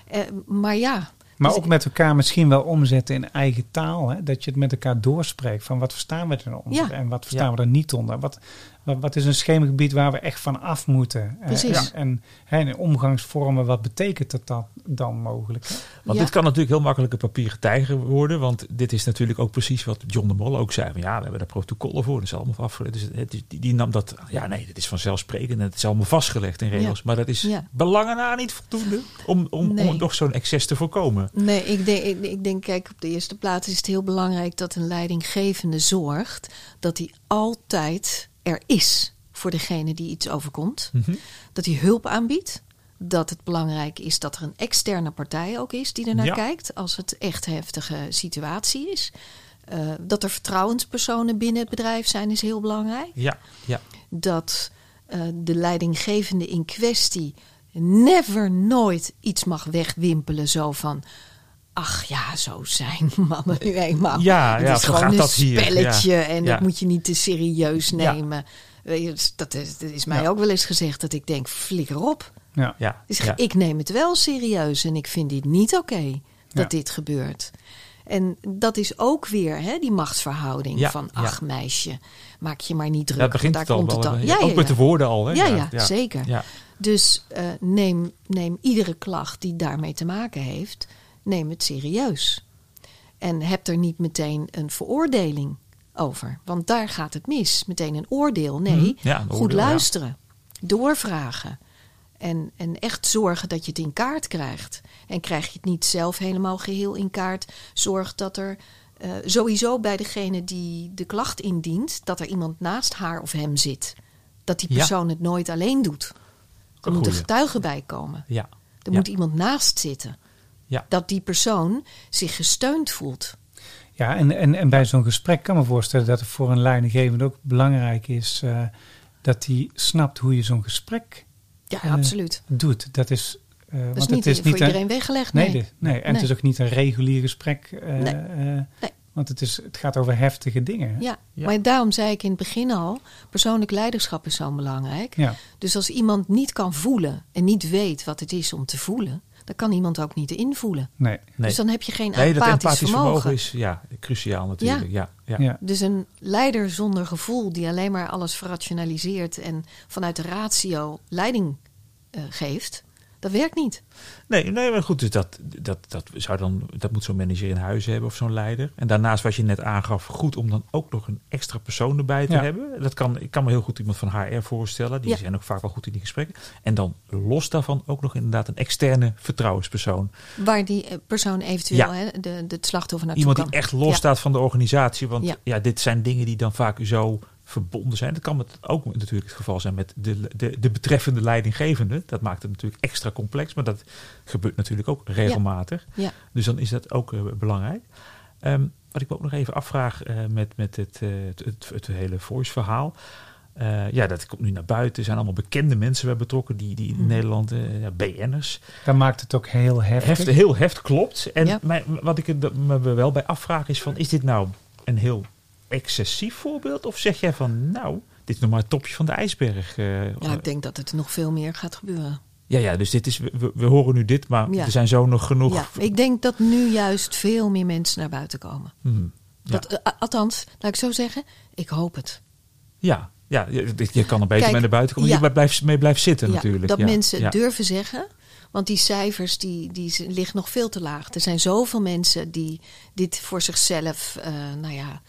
Eh, maar ja. Maar dus ook met elkaar misschien wel omzetten in eigen taal. Hè? Dat je het met elkaar doorspreekt. Van wat verstaan we er onder Ja. en wat verstaan Ja. we er niet onder. Wat, wat, wat is een schemergebied waar we echt van af moeten? Eh, Precies. En, en, hè, in omgangsvormen, wat betekent dat dan, dan mogelijk? Hè? Want Ja. dit kan natuurlijk heel makkelijk een papieren tijger worden. Want dit is natuurlijk ook precies wat John de Mol ook zei. Van, ja, we hebben daar protocollen voor. Dat is allemaal afgelegd. Dus het, is- die, die nam dat. Ja, nee, dit is vanzelfsprekend. en Het is allemaal vastgelegd in regels. Ja. Maar dat is Ja. belangen na niet voldoende om, om, Nee. om nog zo'n excess te voorkomen. Nee, ik denk, ik, ik denk, kijk, op de eerste plaats is het heel belangrijk dat een leidinggevende zorgt dat hij altijd er is voor degene die iets overkomt. Mhm. Dat hij hulp aanbiedt. Dat het belangrijk is dat er een externe partij ook is die er naar Ja. kijkt als het echt heftige situatie is. Eh, dat er vertrouwenspersonen binnen het bedrijf zijn is heel belangrijk. Ja, ja. Dat eh, de leidinggevende in kwestie never nooit iets mag wegwimpelen zo van... Ach ja, zo zijn mannen nu eenmaal. Ja, Het ja, is gewoon gaat een dat hier, spelletje ja. en Ja. dat moet je niet te serieus nemen. Weet je, dus dat, is, dat is mij Ja. ook wel eens gezegd dat ik denk, flikker op. Ja. ja, Dus ja. ik neem het wel serieus en ik vind dit niet oké dat Ja. dit gebeurt. En dat is ook weer hè, die machtsverhouding Ja, van ja. ach meisje, maak je maar niet druk. Daar begint daar het al komt het hè. Ja, ook ja, met de woorden al. Hè? Ja, ja, zeker. Ja. Dus eh, neem, neem iedere klacht die daarmee te maken heeft, neem het serieus. En heb er niet meteen een veroordeling over. Want daar gaat het mis. Meteen een oordeel. Nee, Mhm. Ja, een goed oordeel, ja. luisteren. Doorvragen. En, en echt zorgen dat je het in kaart krijgt. En krijg je het niet zelf helemaal geheel in kaart, zorg dat er eh, sowieso bij degene die de klacht indient, dat er iemand naast haar of hem zit. Dat die Ja. persoon het nooit alleen doet. Er Een moet een goeie. getuige bij komen. Ja. Er moet iemand naast zitten. Ja. Dat die persoon zich gesteund voelt. Ja, en, en, en bij zo'n gesprek kan me voorstellen dat het voor een leidinggevende ook belangrijk is eh, dat hij snapt hoe je zo'n gesprek Ja, Eh, absoluut. doet. Dat is, eh, Dat want is het niet, is voor niet een, iedereen weggelegd. nee, Nee. dit- nee, en het is ook niet een regulier gesprek. Nee. Nee. Want het, is, het gaat over heftige dingen. Ja. Ja. maar daarom zei ik in het begin al: persoonlijk leiderschap is zo belangrijk. Ja. Dus als iemand niet kan voelen en niet weet wat het is om te voelen, dan kan iemand ook niet invoelen. Nee. Nee. Dus dan heb je geen Nee, dat empathisch, vermogen. vermogen is ja, cruciaal natuurlijk. Ja. Ja. Ja. Dus een leider zonder gevoel die alleen maar alles verrationaliseert en vanuit de ratio leiding eh, geeft, dat werkt niet. Nee, nee, maar goed, dus dat, dat, dat, zou dan, dat moet zo'n manager in huis hebben of zo'n leider. En daarnaast, wat je net aangaf, goed om dan ook nog een extra persoon erbij te Ja. hebben. Dat kan, ik kan me heel goed iemand van HR voorstellen. Die Ja. zijn ook vaak wel goed in die gesprekken. En dan los daarvan ook nog inderdaad een externe vertrouwenspersoon. Waar die eh, persoon eventueel Ja. hè, de, de, slachtoffer naartoe Iemand kan. die echt los Ja. staat van de organisatie. Want ja. Ja. dit zijn dingen die dan vaak zo verbonden zijn. Dat kan met, ook natuurlijk het geval zijn met de, de, de betreffende leidinggevende. Dat maakt het natuurlijk extra complex. Maar dat gebeurt natuurlijk ook regelmatig. Ja. Dus dan is dat ook eh, belangrijk. Ehm, wat ik me ook nog even afvraag eh, met, met het, eh, het, het, het hele voice verhaal. Eh, ja, dat komt nu naar buiten. Er zijn allemaal bekende mensen bij betrokken. Die, die in Mhm. Nederland, eh, BN'ers. Dan maakt het ook heel heftig. Heft, heel heft klopt. En Ja. wat ik er me wel bij afvraag is van... Is dit nou een heel excessief voorbeeld? Of zeg jij van, nou, dit is nog maar het topje van de ijsberg? eh, Ja, ik denk dat het nog veel meer gaat gebeuren. ja, ja, dus dit is, we, we- horen nu dit, maar Ja. er zijn zo nog genoeg... Ja, ik denk dat nu juist veel meer mensen naar buiten komen. Hmm. Ja. Dat, eh, althans, laat ik zo zeggen, ik hoop het. Ja, ja je, je kan er beter Kijk, mee naar buiten komen. Je blijft, mee blijft zitten Ja, natuurlijk. dat mensen durven zeggen. Want die cijfers die, die liggen nog veel te laag. Er zijn zoveel mensen die dit voor zichzelf eh, nou ja,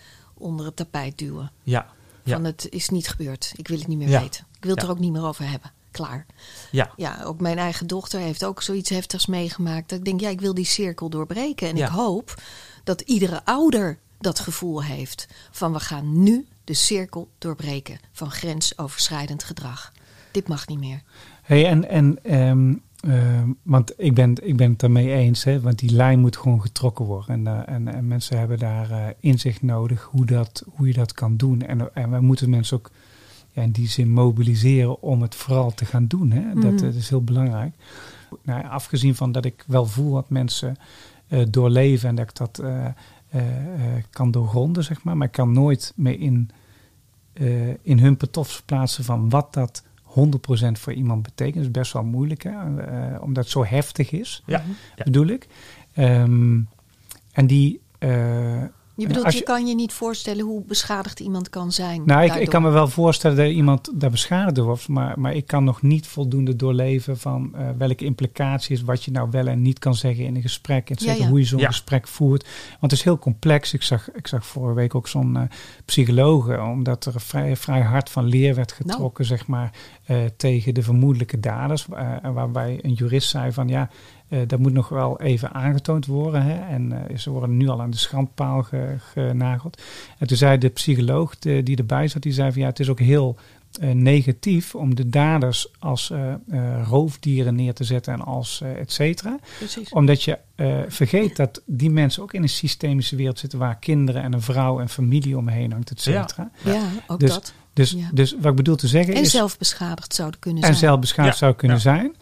onder het tapijt duwen. Ja, ja, Van het is niet gebeurd. Ik wil het niet meer Ja. weten. Ik wil het Ja. er ook niet meer over hebben. Klaar. ja, Ja, ook mijn eigen dochter heeft ook zoiets heftigs meegemaakt. Dat ik denk, ja, ik wil die cirkel doorbreken. En Ja. ik hoop dat iedere ouder dat gevoel heeft. Van we gaan nu de cirkel doorbreken van grensoverschrijdend gedrag. Dit mag niet meer. Hey, en, en ehm, ehm, want ik ben, ik ben het daarmee eens, hè, want die lijn moet gewoon getrokken worden. En, eh, en, en mensen hebben daar eh, inzicht nodig hoe, dat, hoe je dat kan doen. En, en we moeten mensen ook ja, in die zin mobiliseren om het vooral te gaan doen. Hè. Dat, Mhm. is heel belangrijk. Nou, afgezien van dat ik wel voel wat mensen eh, doorleven en dat ik dat kan doorgronden, zeg maar. Maar ik kan nooit meer in, in hun patof verplaatsen van wat dat 100% voor iemand betekent. Dat is best wel moeilijk, hè? eh, omdat het zo heftig is, ja, ja. bedoel ik. Ehm, en die... eh, Je bedoelt, je, je- kan je niet voorstellen hoe beschadigd iemand kan zijn. nou, ik, kan me wel voorstellen dat iemand daar beschadigd door wordt, maar, maar ik kan nog niet voldoende doorleven van eh, welke implicaties, wat je nou wel en niet kan zeggen in een gesprek, et cetera, Ja, ja. hoe je zo'n Ja. gesprek voert. Want het is heel complex. Ik zag, ik zag vorige week ook zo'n eh psycholoog, omdat er vrij, vrij hard van leer werd Nou. getrokken, zeg maar, eh, tegen de vermoedelijke daders. eh, en waarbij een jurist zei van ja, eh, dat moet nog wel even aangetoond worden. Hè? En eh, ze worden nu al aan de schandpaal ge- genageld. En toen zei de psycholoog de- die erbij zat, die zei van ja, het is ook heel eh, negatief om de daders als eh, eh, roofdieren neer te zetten en als eh, et cetera. Precies. Omdat je eh, vergeet dat die mensen ook in een systemische wereld zitten waar kinderen en een vrouw en familie omheen hangt, et cetera. Ja, ook Dus- dat. Dus, Ja. dus wat ik bedoel te zeggen En is... zelf beschadigd zouden kunnen En zijn. zelfbeschadigd Ja, zou kunnen ja. zijn.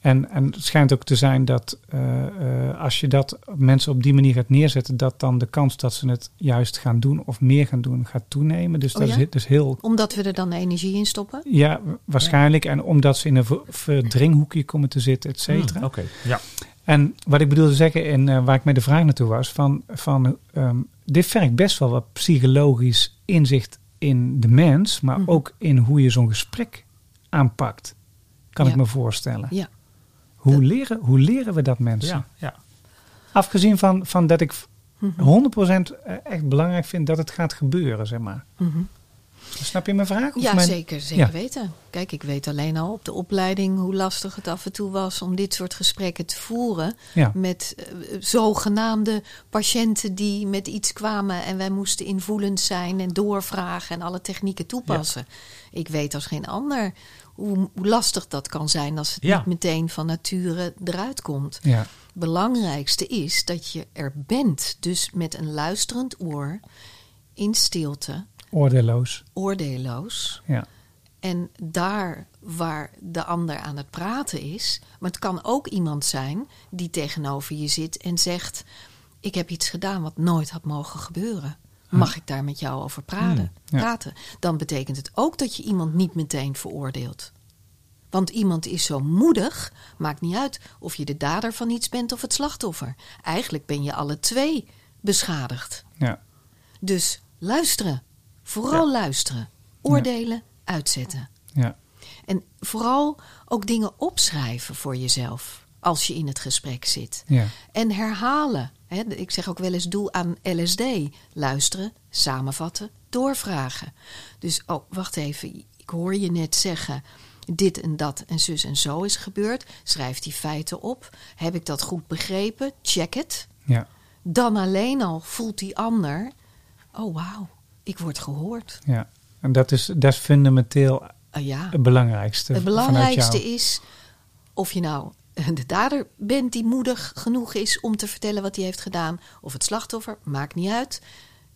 En, en het schijnt ook te zijn dat eh, eh, als je dat mensen op die manier gaat neerzetten, dat dan de kans dat ze het juist gaan doen of meer gaan doen gaat toenemen. Dus Oh dat ja? is dus heel. Omdat we er dan energie in stoppen. Ja, waarschijnlijk. En omdat ze in een ver- verdringhoekje komen te zitten, et cetera. Hmm, Oké, ja. En wat ik bedoelde zeggen, en eh, waar ik met de vraag naartoe was, van, van ehm, dit vergt best wel wat psychologisch inzicht in de mens, maar Mhm. ook in hoe je zo'n gesprek aanpakt, kan Ja. ik me voorstellen. Ja. Hoe, leren, hoe leren we dat mensen? ja, ja. Afgezien van, van dat ik Mhm. 100% echt belangrijk vind dat het gaat gebeuren, zeg maar. Mhm. Snap je mijn vraag? Of Ja, mijn- zeker, zeker Ja. weten. Kijk, ik weet alleen al op de opleiding hoe lastig het af en toe was om dit soort gesprekken te voeren. Ja. Met eh, zogenaamde patiënten die met iets kwamen en wij moesten invoelend zijn en doorvragen en alle technieken toepassen. Ik weet als geen ander hoe, hoe lastig dat kan zijn als het Ja. niet meteen van nature eruit komt. Ja. belangrijkste is dat je er bent. Dus met een luisterend oor, in stilte, Oordeelloos. oordeelloos. Ja. En daar waar de ander aan het praten is. Maar het kan ook iemand zijn die tegenover je zit en zegt: Ik heb iets gedaan wat nooit had mogen gebeuren. Mag ik daar met jou over praten? Hmm, praten? Dan betekent het ook dat je iemand niet meteen veroordeelt. Want iemand is zo moedig, maakt niet uit of je de dader van iets bent of het slachtoffer. Eigenlijk ben je alle twee beschadigd. Ja. Dus luisteren. Vooral luisteren. Oordelen, uitzetten. Ja. En vooral ook dingen opschrijven voor jezelf als je in het gesprek zit. Ja. En herhalen. Hè, ik zeg ook wel eens doe aan LSD. Luisteren, samenvatten, doorvragen. Dus, oh, wacht even. Ik hoor je net zeggen dit en dat en zus en zo is gebeurd. Schrijf die feiten op. Heb ik dat goed begrepen? Check het. Ja. Dan alleen al voelt die ander... Oh, wauw, ik word gehoord. ja. En dat is, dat is fundamenteel Ah, ja. het belangrijkste. Het belangrijkste is of je nou de dader bent die moedig genoeg is om te vertellen wat hij heeft gedaan, of het slachtoffer, maakt niet uit.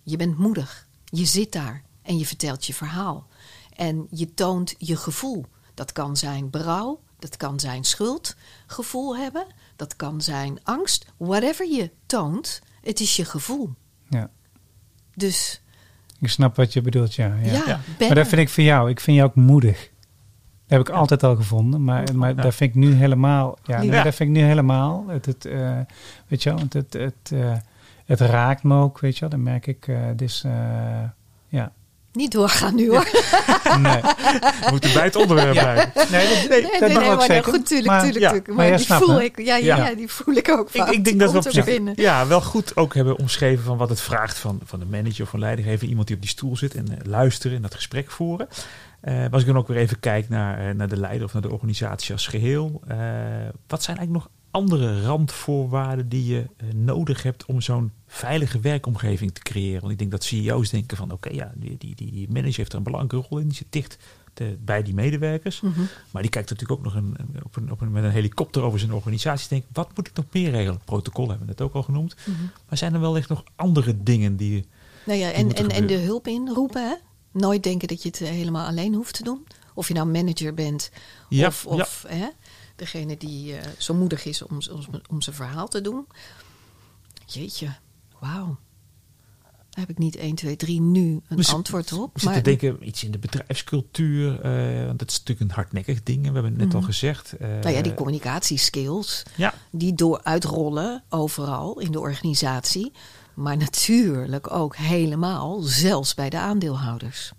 Je bent moedig. Je zit daar en je vertelt je verhaal. En je toont je gevoel. Dat kan zijn berouw, dat kan zijn schuldgevoel hebben, dat kan zijn angst. Whatever je toont, het is je gevoel. Ja. Dus Ik snap wat je bedoelt, ja. ja. ja, Maar dat vind ik voor jou. Ik vind jou ook moedig. Heb ik altijd al gevonden. Maar, maar Ja. dat vind ik nu helemaal... Ja, nee, Ja. dat vind ik nu helemaal. Het, het, eh, weet je wel, het, het, het, eh, het raakt me ook, weet je wel. Dan merk ik, eh dus, eh, ja. Niet doorgaan nu hoor. Nee, We moeten bij het onderwerp blijven. nee, dat, Nee, dat nee, mag nee, ook maar zeker. goed, tuurlijk, Maar- tuurlijk, ja, tuurlijk. maar Maar, die voel ik, ja, ja, Ja. ja, die voel ik ook Ik, vaak. ik denk dat we op zich binnen. ja, wel goed ook hebben omschreven van wat het vraagt van, van de manager of van leidinggever. Iemand die op die stoel zit en eh, luisteren en dat gesprek voeren. Maar als ik dan ook weer even kijk naar, eh, naar de leider of naar de organisatie als geheel. eh, wat zijn eigenlijk nog andere randvoorwaarden die je nodig hebt om zo'n veilige werkomgeving te creëren? Want ik denk dat CEO's denken van oké, ja, die, die, die manager heeft er een belangrijke rol in. Die zit dicht te- bij die medewerkers. Mhm. Maar die kijkt natuurlijk ook nog een, op een, op een, met een helikopter over zijn organisatie. Denkt, wat moet ik nog meer regelen? Protocol hebben we net ook al genoemd. Mhm. Maar zijn er wel echt nog andere dingen die... je- Nou ja, en, en, en de hulp inroepen. Hè? Nooit denken dat je het helemaal alleen hoeft te doen. Of je nou manager bent Ja, of, of hè, degene die eh, zo moedig is om, om, om zijn verhaal te doen. Jeetje, wauw. Daar heb ik niet 1, 2, 3 nu een We antwoord op. We zitten te denken iets in de bedrijfscultuur. eh, want dat is natuurlijk een hardnekkig ding. We hebben het net al Mhm. gezegd. eh, nou ja, die communicatieskills, ja, die door uitrollen overal in de organisatie. Maar natuurlijk ook helemaal, zelfs bij de aandeelhouders.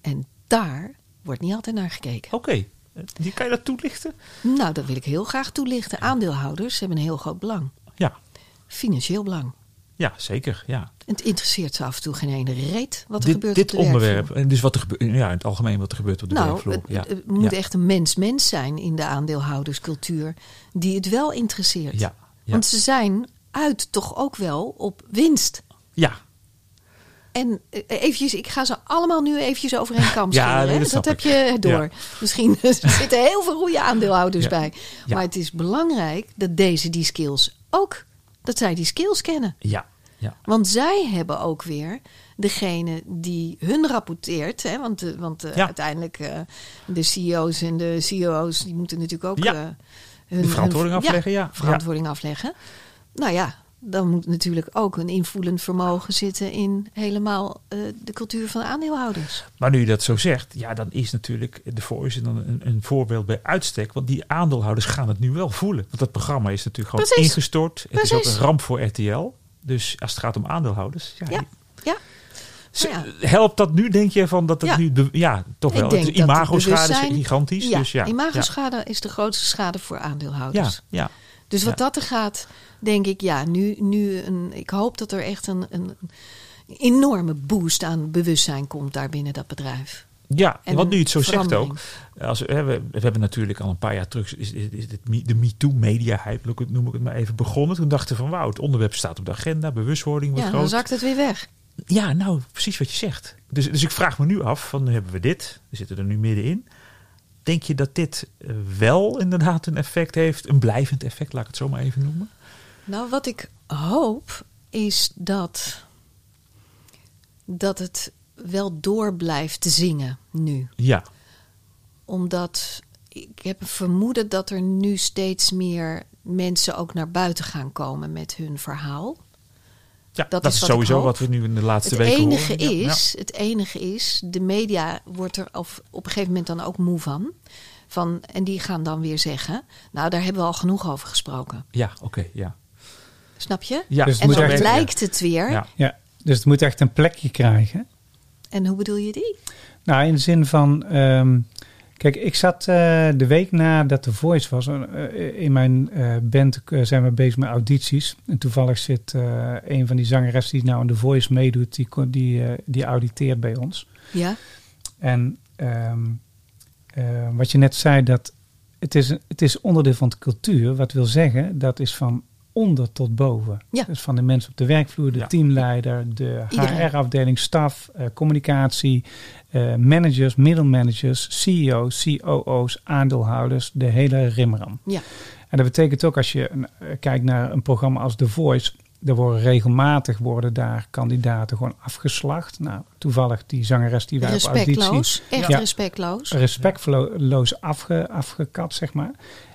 En daar wordt niet altijd naar gekeken. oké. Die kan je dat toelichten? Nou, dat wil ik heel graag toelichten. Aandeelhouders hebben een heel groot belang. Ja, Financieel belang. ja zeker. Ja. Het interesseert ze af en toe geen ene reet wat er Dit, gebeurt dit op de werkvloer. onderwerp. En dus wat er gebeurt. Ja, in het algemeen wat er gebeurt op de Nou, werkvloer. het, Ja. het moet ja. echt een mens-mens zijn in de aandeelhouderscultuur die het wel interesseert. Ja, ja. Want ze zijn uit toch ook wel op winst. ja, En eh, eventjes, ik ga ze allemaal nu eventjes over een kam Ja, nee, dat snap heb je door. Ja. Misschien er zitten heel veel goede aandeelhouders Ja. bij. Maar het is belangrijk dat deze die skills ook, dat zij die skills kennen. ja, ja. Want zij hebben ook weer degene die hun rapporteert. Hè? Want, eh, want eh, Ja. uiteindelijk uh, de CEO's en de CEO's die moeten natuurlijk ook Ja. uh, hun verantwoording hun- afleggen, ja. verantwoording afleggen. Nou ja, dan moet natuurlijk ook een invoelend vermogen zitten in helemaal uh, de cultuur van de aandeelhouders. Maar nu je dat zo zegt, ja, dan is natuurlijk de dan een, een voorbeeld bij uitstek. Want die aandeelhouders gaan het nu wel voelen. Want dat programma is natuurlijk gewoon Precies. ingestort. Het is ook een ramp voor RTL. Dus als het gaat om aandeelhouders. Ja, Ja, die- ja. Nou Helpt dat nu, denk je, van dat het Ja. nu... ja, toch Ik wel. het imago-schade is gigantisch. Ja, dus ja, imagoschade is de grootste schade voor aandeelhouders. ja, ja. Dus wat dat er gaat, denk ik, ja, nu, nu een, ik hoop dat er echt een, een enorme boost aan bewustzijn komt daar binnen dat bedrijf. Ja, En wat nu het zo zegt ook. Als, we, we, we hebben natuurlijk al een paar jaar terug is, is, is me- de MeToo-media-hype, noem ik het maar even, begonnen. Toen dachten we van wauw, het onderwerp staat op de agenda, bewustwording wordt Ja, dan zakt het weer weg. Ja, nou, precies wat je zegt. Dus, dus ik vraag me nu af, van nu hebben we dit, we zitten er nu middenin. Denk je dat dit eh, wel inderdaad een effect heeft, een blijvend effect, laat ik het zo maar even noemen? Nou, wat ik hoop is dat, dat het wel door blijft te zingen nu. Ja, Omdat ik heb een vermoeden dat er nu steeds meer mensen ook naar buiten gaan komen met hun verhaal. ja Dat dat, is wat sowieso wat we nu in de laatste Het weken enige, horen. Ja, is, het enige is, de media wordt er op, op een gegeven moment dan ook moe van. van. En die gaan dan weer zeggen, nou daar hebben we al genoeg over gesproken. Ja, ja oké, ja. Snap je? ja. Dus het en dan echt- lijkt het weer. Ja. Ja, dus het moet echt een plekje krijgen. En hoe bedoel je die? Nou, in de zin van. ehm, kijk, ik zat eh, de week nadat The Voice was. eh, in mijn eh, band zijn we bezig met audities. En toevallig zit eh, een van die zangeressen die nou aan The Voice meedoet. Die, die, eh, die auditeert bij ons. Ja? En ehm, eh, wat je net zei, dat het is, het is onderdeel van de cultuur. Wat wil zeggen, dat is van onder tot boven. Ja. Dus van de mensen op de werkvloer, de Ja. teamleider, de. HR-afdeling, staf, eh, communicatie, eh, managers, middelmanagers, CEO's, COO's, aandeelhouders, de hele rimram. Ja. En dat betekent ook als je eh, kijkt naar een programma als The Voice, er worden regelmatig worden daar kandidaten gewoon afgeslacht. Nou, toevallig die zangeres die wij op auditie Respectloos. Echt Ja. respectloos. respectloos afge, afgekat, zeg maar.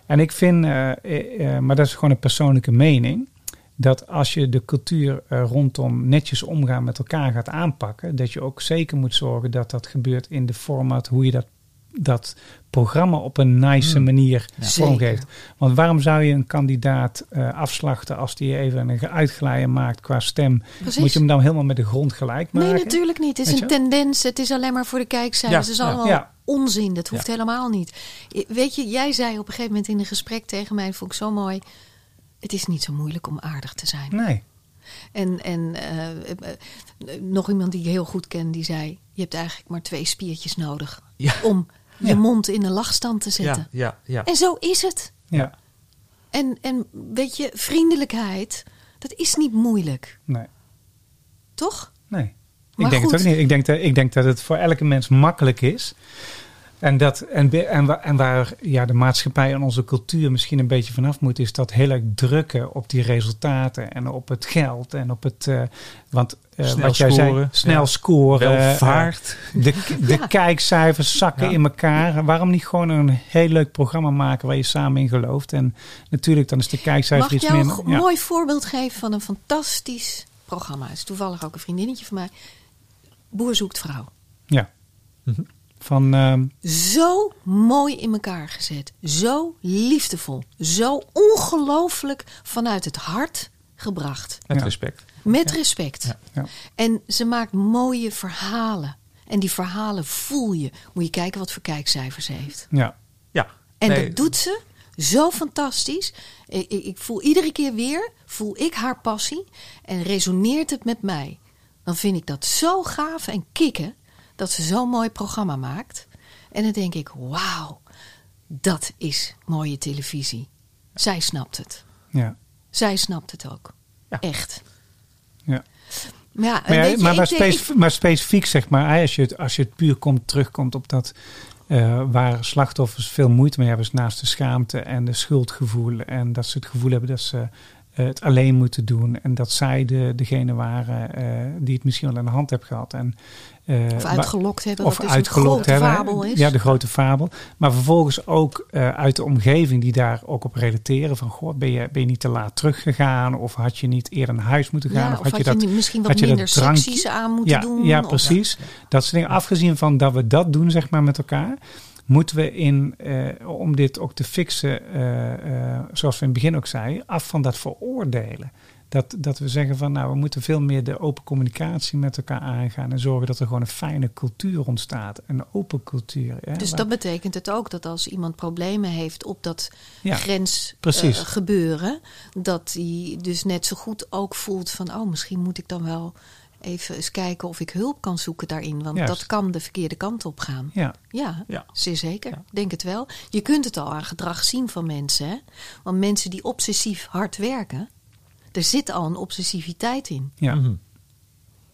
En ik vind, eh, eh, eh, maar dat is gewoon een persoonlijke mening, dat als je de cultuur rondom netjes omgaan met elkaar gaat aanpakken, dat je ook zeker moet zorgen dat dat gebeurt in de format hoe je dat, dat programma op een nice Hmm. manier Ja. vormgeeft. Want waarom zou je een kandidaat eh, afslachten als die even een uitglijden maakt qua stem? Precies. Moet je hem dan helemaal met de grond gelijk maken? Nee, natuurlijk niet. Het is een tendens. Het is alleen maar voor de kijkcijfers. Ja, Het is allemaal Ja. onzin. Dat hoeft helemaal niet. Weet je, jij zei op een gegeven moment in een gesprek tegen mij, vond ik zo mooi. Het is niet zo moeilijk om aardig te zijn. Nee. En, en eh, eh, nog iemand die ik heel goed ken, die zei: Je hebt eigenlijk maar twee spiertjes nodig Ja. om je mond in een lachstand te zetten. Ja, ja, ja. En zo is het. Ja. En, en weet je, vriendelijkheid, dat is niet moeilijk, Nee. toch? Nee. Maar ik denk goed. het ook niet. Ik denk, dat, ik denk dat het voor elke mens makkelijk is. En, dat, en, en, waar, en waar ja, de maatschappij en onze cultuur misschien een beetje vanaf moet, is dat heel erg drukken op die resultaten en op het geld en op het. eh, want eh, Snel wat jij zei, snel ja. scoren. Welvaart. eh, de, de Ja. kijkcijfers zakken Ja. in elkaar. Waarom niet gewoon een heel leuk programma maken waar je samen in gelooft? En natuurlijk, dan is de kijkcijfer Mag ik iets jou een meer. go- mooi voorbeeld geven van een fantastisch programma? Het is toevallig ook een vriendinnetje van mij. Boer zoekt vrouw. ja. Mhm. Van, ehm, Zo mooi in elkaar gezet. Zo liefdevol. Zo ongelooflijk vanuit het hart gebracht. Met Ja. respect. Met respect. Ja. ja. En ze maakt mooie verhalen. En die verhalen voel je. Moet je kijken wat voor kijkcijfers ze heeft. ja. Ja. En Nee, dat doet ze zo fantastisch. Ik, ik, ik voel iedere keer weer, voel ik haar passie en resoneert het met mij. Dan vind ik dat zo gaaf en kicken dat ze zo'n mooi programma maakt. En dan denk ik, wauw, dat is mooie televisie. Zij snapt het. ja. Zij snapt het ook. Ja. Echt. Ja. Maar ja, Maar, ja, weet je, maar, maar, ik denk- specif- maar specifiek zeg maar, als je het, als je het puur komt, terugkomt op dat eh, waar slachtoffers veel moeite mee hebben, is naast de schaamte en de schuldgevoel. En dat ze het gevoel hebben dat ze het alleen moeten doen. En dat zij de, degene waren eh, die het misschien wel aan de hand hebben gehad. En, eh, Of uitgelokt hebben. of wat dus uitgelokt een grote hebben. fabel is. Ja, de grote fabel. Maar vervolgens ook eh, uit de omgeving die daar ook op relateren. Van, goh, ben je, ben je niet te laat teruggegaan? Of had je niet eerder naar huis moeten gaan? Ja, of of had je dat niet misschien wat je dat minder secties aan moeten ja, doen. Ja, of- precies. Dat soort dingen. Afgezien van dat we dat doen, zeg maar, met elkaar. Moeten we in, eh, om dit ook te fixen, eh, eh, zoals we in het begin ook zeiden, af van dat veroordelen. Dat, dat we zeggen van, nou, we moeten veel meer de open communicatie met elkaar aangaan en zorgen dat er gewoon een fijne cultuur ontstaat. Een open cultuur. Hè, Dus waar- dat betekent het ook dat als iemand problemen heeft op dat Ja, grens gebeuren, dat hij dus net zo goed ook voelt van, oh, misschien moet ik dan wel even eens kijken of ik hulp kan zoeken daarin. Want Juist. dat kan de verkeerde kant op gaan. Ja, Ja, Ja. zeer zeker. Ja. Denk het wel. Je kunt het al aan gedrag zien van mensen. Hè? Want mensen die obsessief hard werken, er zit al een obsessiviteit in. ja, Mhm.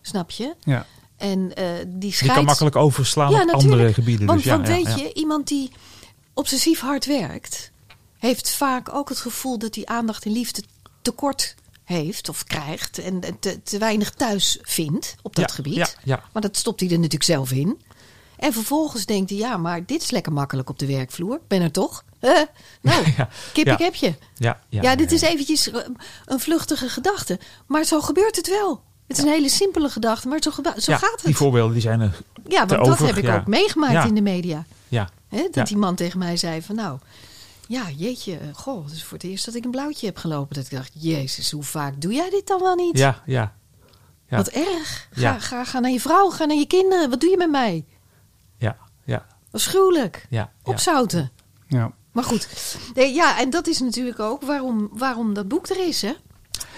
Snap je? ja. En eh, die Die scheids... kan makkelijk overslaan Ja, op natuurlijk. andere gebieden. Want, dus ja, want ja, weet ja. je, iemand die obsessief hard werkt, heeft vaak ook het gevoel dat hij aandacht en liefde tekort heeft of krijgt en te, te weinig thuis vindt op dat Ja, gebied. ja, ja. Maar dat stopt hij er natuurlijk zelf in. En vervolgens denkt hij, ja, maar dit is lekker makkelijk op de werkvloer. Ben er toch? Eh, nou, Ja, kip ik heb je. Ja, ja, Ja, dit is eventjes eh, een vluchtige gedachte. Maar zo gebeurt het wel. Het is een hele simpele gedachte, maar zo, zo gaat het. Die voorbeelden die zijn er. Ja, want dat over, heb ik ook meegemaakt in de media. Ja, Hè, dat die man tegen mij zei van nou, ja jeetje, eh, goh, het is voor het eerst dat ik een blauwtje heb gelopen. Dat ik dacht, jezus, hoe vaak doe jij dit dan wel niet? ja, ja. ja. Wat erg. Ga, Ja. ga, ga naar je vrouw, ga naar je kinderen. Wat doe je met mij? Ja, ja, Afschuwelijk. ja. ja. Opzouten. ja. Maar goed, nee, ja, en dat is natuurlijk ook waarom, waarom dat boek er is, hè?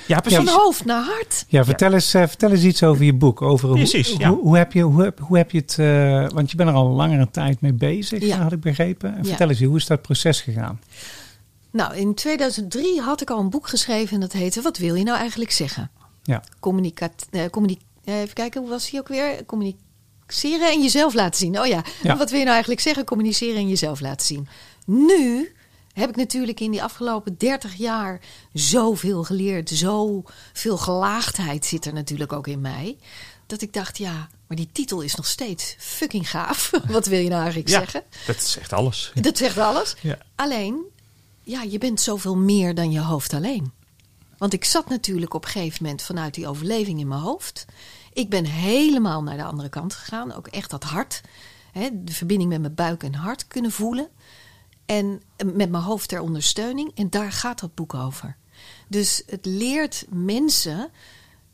Ja, precies. Van hoofd naar hart. Ja, vertel, Eens, eh, vertel eens iets over je boek. Over hoe- Precies, hoe, ja. hoe, heb je, hoe, heb, hoe heb je het... eh, want je bent er al langere tijd mee bezig, Ja. had ik begrepen. En Ja. Vertel eens, hoe is dat proces gegaan? Nou, in 2003 had ik al een boek geschreven en dat heette Wat wil je nou eigenlijk zeggen? Ja, Communicat, eh, even kijken, hoe was die ook weer? Communiceren en jezelf laten zien. Oh ja, Ja. wat wil je nou eigenlijk zeggen? Communiceren en jezelf laten zien. Nu heb ik natuurlijk in die afgelopen 30 jaar zoveel geleerd. Zoveel gelaagdheid zit er natuurlijk ook in mij. Dat ik dacht, ja, maar die titel is nog steeds fucking gaaf. wat wil je nou eigenlijk Ja, zeggen? dat zegt alles. Dat zegt alles. Ja. Alleen, ja, je bent zoveel meer dan je hoofd alleen. Want ik zat natuurlijk op een gegeven moment vanuit die overleving in mijn hoofd. Ik ben helemaal naar de andere kant gegaan. Ook echt dat hart. Hè, de verbinding met mijn buik en hart kunnen voelen. En met mijn hoofd ter ondersteuning. En daar gaat dat boek over. Dus het leert mensen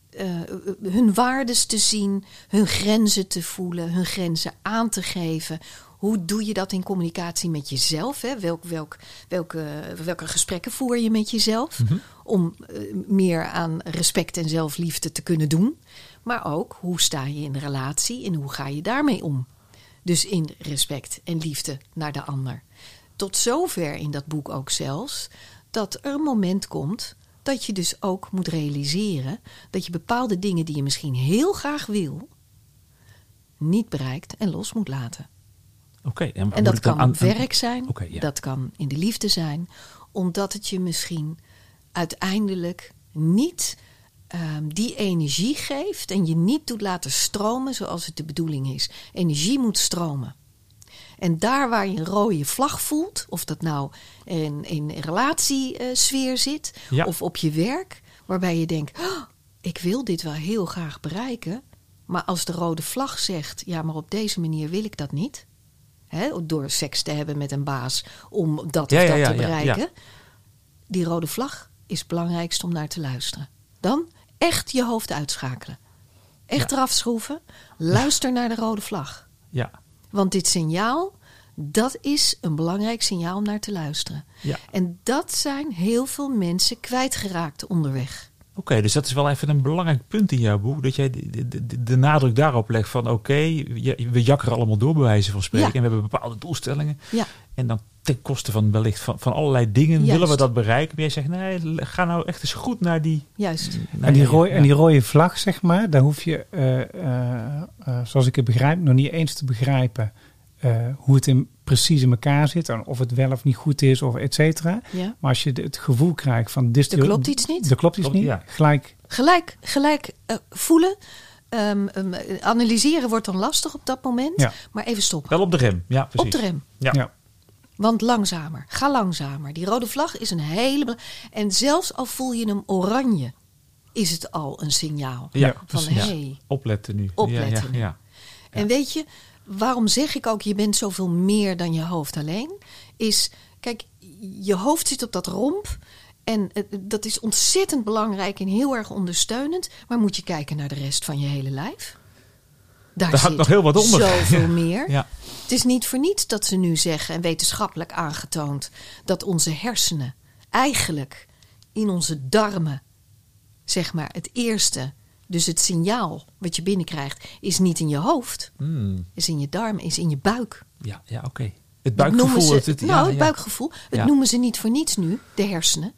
eh, hun waardes te zien, hun grenzen te voelen, hun grenzen aan te geven. Hoe doe je dat in communicatie met jezelf? Hè? Welk, welk, welke, welke gesprekken voer je met jezelf? Om eh, meer aan respect en zelfliefde te kunnen doen. Maar ook, hoe sta je in de relatie en hoe ga je daarmee om? Dus in respect en liefde naar de ander. Tot zover in dat boek ook zelfs dat er een moment komt dat je dus ook moet realiseren dat je bepaalde dingen die je misschien heel graag wil, niet bereikt en los moet laten. Oké. en dat kan aan- werk zijn, ja. dat kan in de liefde zijn, omdat het je misschien uiteindelijk niet ehm, die energie geeft en je niet doet laten stromen zoals het de bedoeling is. Energie moet stromen. En daar waar je een rode vlag voelt, of dat nou in, in een relatiesfeer zit Ja. of op je werk, waarbij je denkt: "Oh, ik wil dit wel heel graag bereiken, maar als de rode vlag zegt: ja, maar op deze manier wil ik dat niet, hè, door seks te hebben met een baas om dat Ja, of dat ja, te bereiken, ja. die rode vlag is het belangrijkste om naar te luisteren. Dan echt je hoofd uitschakelen. Echt eraf schroeven. Luister naar de rode vlag. Ja, Want dit signaal, dat is een belangrijk signaal om naar te luisteren. ja. En dat zijn heel veel mensen kwijtgeraakt onderweg. Oké, dus dat is wel even een belangrijk punt in jouw boek. Dat jij de, de, nadruk daarop legt van oké, we jakkeren allemaal door bij wijze van spreken. Ja. En we hebben bepaalde doelstellingen. Ja, En dan ten koste van wellicht van, van allerlei dingen Juist. willen we dat bereiken. Maar jij zegt nee, ga nou echt eens goed naar die... juist. naar En die, rode, ja. en die rode vlag, zeg maar, daar hoef je, eh, eh, eh, zoals ik het begrijp, nog niet eens te begrijpen eh, hoe het in, precies in elkaar zit. En of het wel of niet goed is, of et cetera. Ja. Maar als je de- het gevoel krijgt van... Dit, Er klopt iets niet. Er klopt iets Klopt, niet. ja. Gelijk, Gelijk, gelijk eh, voelen. Ehm, ehm, eh, analyseren wordt dan lastig op dat moment. Ja. Maar even stoppen. Wel op de rem, ja precies. Op de rem. Ja. Want langzamer. Ga langzamer. Die rode vlag is een hele... En zelfs al voel je hem oranje, is het al een signaal. Ja, van hé, hey, Opletten nu. Opletten nu. En weet je, waarom zeg ik ook je bent zoveel meer dan je hoofd alleen? Is, kijk, je hoofd zit op dat romp. En dat is ontzettend belangrijk en heel erg ondersteunend. Maar moet je kijken naar de rest van je hele lijf? Daar, Daar hangt nog heel wat onder. Zoveel meer. Ja. Het is niet voor niets dat ze nu zeggen, en wetenschappelijk aangetoond, dat onze hersenen eigenlijk in onze darmen, zeg maar, het eerste Dus het signaal wat je binnenkrijgt is niet in je hoofd, Hmm. is in je darm, is in je buik. Ja, ja oké. Het buikgevoel. ze, het, nou, ja, het buikgevoel. Het noemen ze niet voor niets nu, de hersenen.